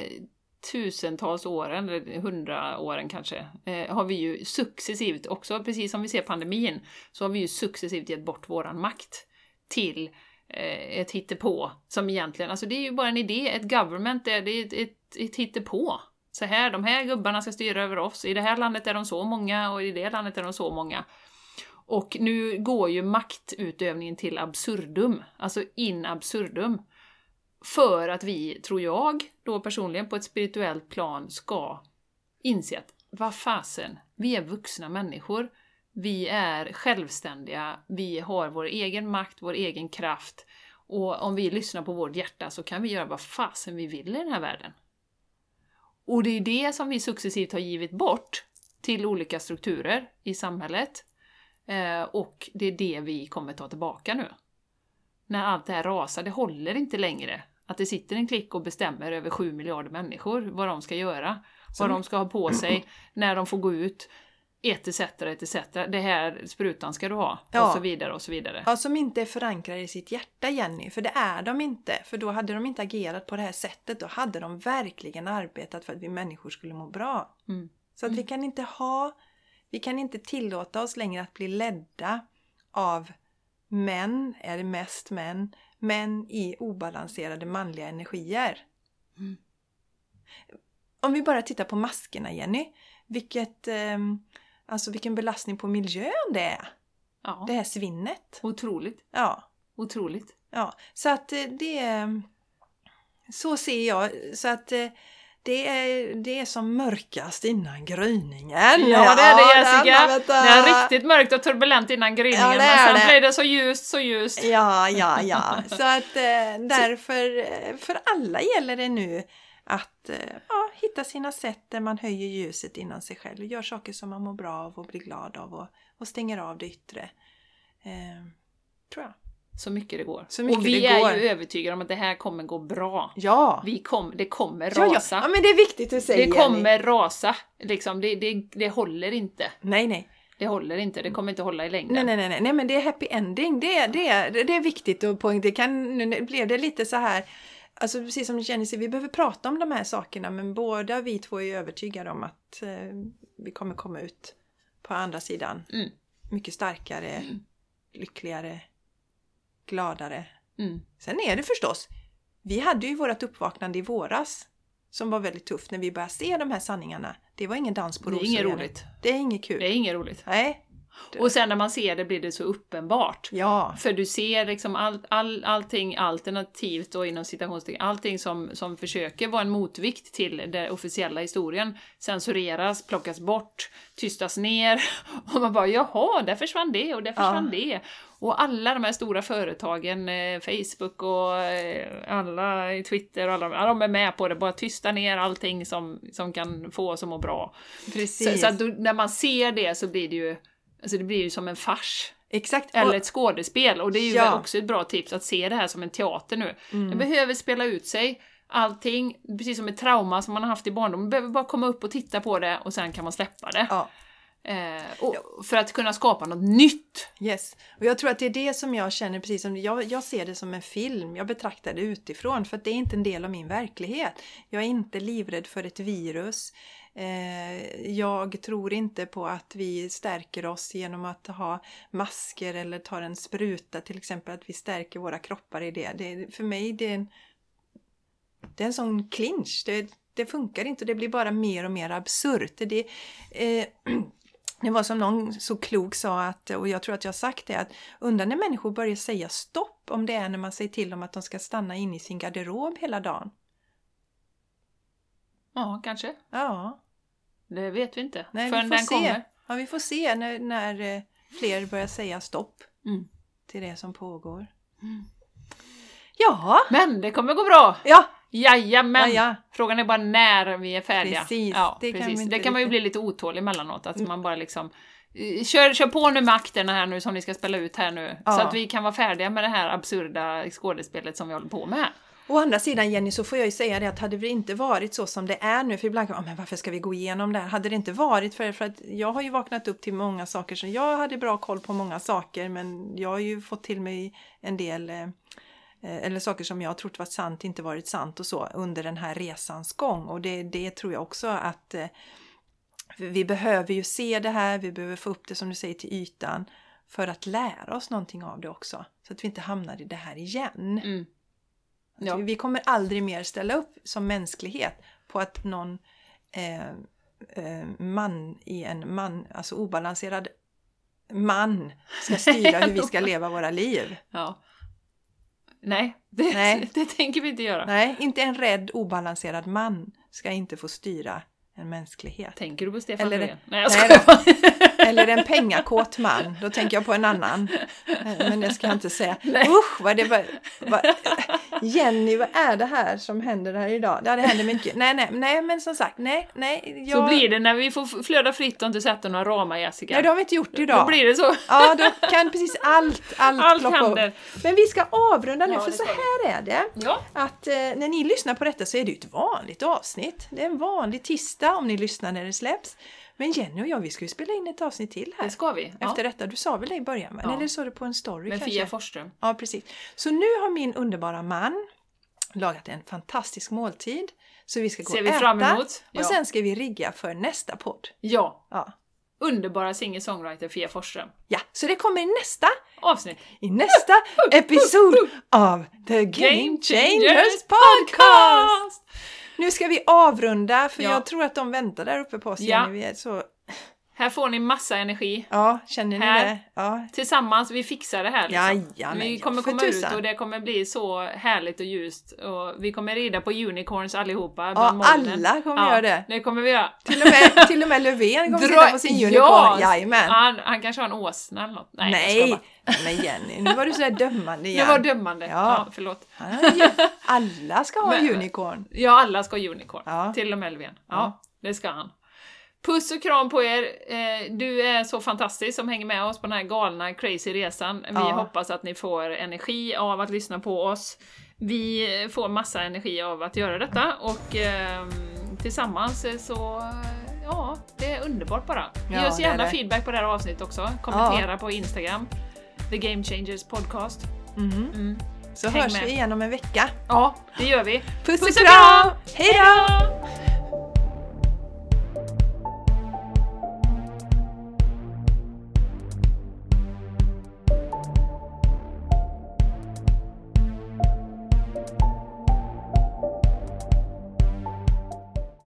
tusentals åren, eller hundra åren kanske, eh, har vi ju successivt också, precis som vi ser pandemin, så har vi ju successivt gett bort våran makt till eh, ett hittepå som egentligen, alltså det är ju bara en idé, ett government, det är, det är ett, ett, ett hittepå. Så här, de här gubbarna ska styra över oss, i det här landet är de så många och i det landet är de så många. Och nu går ju maktutövningen till absurdum, alltså in absurdum. För att vi, tror jag, då personligen på ett spirituellt plan ska inse att vad fasen, vi är vuxna människor. Vi är självständiga, vi har vår egen makt, vår egen kraft. Och om vi lyssnar på vårt hjärta så kan vi göra vad fasen vi vill i den här världen. Och det är det som vi successivt har givit bort till olika strukturer i samhället. Eh, och det är det vi kommer ta tillbaka nu. När allt det här rasar, det håller inte längre. Att det sitter en klick och bestämmer över 7 miljarder människor vad de ska göra. Vad de ska ha på sig, [CLEARS THROAT] när de får gå ut. Etc, etc. Det här sprutan ska du ha. Ja. Och så vidare och så vidare. Ja, som inte är förankrade i sitt hjärta Jenny, för det är de inte. För då hade de inte agerat på det här sättet. Då hade de verkligen arbetat för att vi människor skulle må bra. Mm. Så att vi kan inte ha, vi kan inte tillåta oss längre att bli ledda av män, är det mest män, män i obalanserade manliga energier. Mm. Om vi bara tittar på maskerna Jenny, vilket, ehm, alltså vilken belastning på miljön det är. Ja. Det här svinnet. Otroligt. Ja, Otroligt. ja. Så att eh, det är... Så ser jag. Så att eh, det är, det är som mörkast innan gryningen. Ja, det är det Jessica! den. Det är riktigt mörkt och turbulent innan gryningen, Ja, men sen det. blir det så ljust, så ljust. Ja, ja, ja. Så att [LAUGHS] eh, därför, eh, för alla gäller det nu att ja, hitta sina sätt där man höjer ljuset inom sig själv och gör saker som man mår bra av och blir glad av och, och stänger av det yttre. Eh, tror jag. Så mycket det går. Mycket och vi det är går. ju övertygade om att det här kommer gå bra. Ja! Vi kom, det kommer ja, ja. rasa. ja, men det är viktigt du säger det kommer rasa. Liksom, det, det, det håller inte. Nej, nej. Det håller inte. Det kommer inte hålla i längden. Nej, nej, nej, nej, nej, men det är happy ending. Det, är- det, är- det är viktigt att poängtera. Det kan, nu blev det lite så här, alltså precis som Jenny säger, vi behöver prata om de här sakerna, men båda vi två är övertygade om att eh, vi kommer komma ut på andra sidan Mm. mycket starkare, lyckligare, gladare. Mm. Sen är det förstås, vi hade ju vårt uppvaknande i våras som var väldigt tufft när vi började se de här sanningarna. Det var ingen dans på Det är rosor. inget roligt. Det är inget kul. Det är inget roligt. Nej. Och sen när man ser det blir det så uppenbart. Ja. För du ser liksom all, all, allting alternativt och inom citationstecken, allting som, som försöker vara en motvikt till den officiella historien censureras, plockas bort, tystas ner [LAUGHS] och man bara jaha, där försvann det och där försvann det. Och alla de här stora företagen, eh, Facebook och eh, alla i Twitter och alla, ja, de är med på det, bara tysta ner allting som, som kan få oss att må bra. Precis. Så, så att då, när man ser det så blir det ju Alltså det blir ju som en fars. Exakt. Eller ett skådespel. Och det är ju Ja. också ett bra tips att se det här som en teater nu. Det behöver spela ut sig. Allting, precis som ett trauma som man har haft i barndomen, behöver bara komma upp och titta på det och sen kan man släppa det. Ja, Eh, för att kunna skapa något nytt. yes. Och jag tror att det är det som jag känner precis som jag, jag ser det som en film. Jag betraktar det utifrån för att det är inte en del av min verklighet. Jag är inte livrädd för ett virus. Eh, jag tror inte på att vi stärker oss genom att ha masker eller tar en spruta till exempel. Att vi stärker våra kroppar i det. det för mig det är en, det är en sån clinch. Det, det funkar inte och det blir bara mer och mer absurt. Det, eh, [CLEARS THROAT] det var som någon så klok sa att, och jag tror att jag har sagt det, att undrar när människor börjar säga stopp om det är när man säger till dem att de ska stanna inne i sin garderob hela dagen. Ja, kanske. Ja, Det vet vi inte. nej, Förrän vi får den se. kommer. Ja, vi får se när, när eh, fler börjar säga stopp Mm. till det som pågår. Mm. Ja, Men det kommer gå bra! ja, Jajamän! ja, ja. Frågan är bara när vi är färdiga. Precis, ja, det kan precis. inte det kan man ju bli lite otålig emellanåt, att man bara liksom eh, Kör, kör på nu med akterna här nu som ni ska spela ut här nu, Ja. så att vi kan vara färdiga med det här absurda skådespelet som vi håller på med. Å andra sidan Jenny så får jag ju säga det att hade det inte varit så som det är nu, för ibland kan man, ah, men varför ska vi gå igenom det här? Hade det inte varit för, för att jag har ju vaknat upp till många saker, så jag hade bra koll på många saker men jag har ju fått till mig en del eh, eh eller saker som jag har trott var sant inte varit sant och så under den här resans gång och det, det tror jag också att eh, vi behöver ju se det här, vi behöver få upp det som du säger till ytan för att lära oss någonting av det också så att vi inte hamnar i det här igen. Mm. Ja. Vi kommer aldrig mer ställa upp som mänsklighet på att någon eh, eh, man i en man, alltså obalanserad man ska styra hur vi ska [LAUGHS] leva våra liv. ja. Nej, det, Nej. [LAUGHS] det tänker vi inte göra. Nej, inte en rädd obalanserad man ska inte få styra en mänsklighet. Tänker du på Stefan Eller- Löfven? Nej, jag Nej. [LAUGHS] Eller en pengakåt man, då tänker jag på en annan. Men det ska jag inte säga. Nej. Usch, vad det var, vad, Jenny, vad är det här som händer här idag? Ja, det händer mycket. Nej, nej, nej, men som sagt, nej, nej. Jag, Så blir det när vi får flöda fritt och inte sätta några ramar Jessica. Nej, det har vi inte gjort idag. Då blir det så. Ja, då kan precis allt, allt, Allt ploppa upp. händer. Men vi ska avrunda nu, Ja, för så här är det. Ja. Att eh, när ni lyssnar på detta så är det ju ett vanligt avsnitt. Det är en vanlig tisdag om ni lyssnar när det släpps. Men Jenny och jag, vi ska ju spela in ett avsnitt till här. Det ska vi. Ja. Efter detta, du sa väl det i början? Ja. Eller så det på en story Med kanske? Fia Forsström. Ja, precis. Så nu har min underbara man lagat en fantastisk måltid. Så vi ska gå Ser och vi äta. fram emot. Ja. Och sen ska vi rigga för nästa podd. Ja. Ja. Underbara singer-songwriter Fia Forsström. ja, så det kommer i nästa, Avsnitt. i nästa [LAUGHS] episod av The Game Changers Podcast! Nu ska vi avrunda för Ja. jag tror att de väntar där uppe på oss. Ja. Vi är så... Här får ni massa energi. Ja, känner ni Här. det? Ja. Tillsammans, vi fixar det här liksom. Jajamän, vi ja, kommer komma ut tusan. och det kommer bli så härligt och ljust. Och vi kommer rida på unicorns allihopa Ja, alla kommer göra det. Det kommer vi göra. Till och med, till och med Löfven kommer [LAUGHS] sitta på sin unicorn. Ja! Jajamän. Han, han kanske har en åsna eller något. Nej, jag Nej, men Jenny, nu var du sådär dömande igen. var dömande. Ja, Ja. förlåt. Alla ska ha Men- unicorn. Ja, alla ska ha unicorn. Ja. Till och med Löfven. Ja, Ja. det ska han. Puss och kram på er! Eh, du är så fantastisk som hänger med oss på den här galna, crazy resan. Vi Ja. hoppas att ni får energi av att lyssna på oss. Vi får massa energi av att göra detta och ehm, tillsammans så, ja, det är underbart bara. Ge Ja, oss gärna feedback på det här avsnittet också. Kommentera på Instagram. The Game Changers Podcast. Mhm. Mm. Så Häng hörs med. vi igen om en vecka. Ja, det gör vi. Puss, Puss och kram! kram! Hej då! Hej då!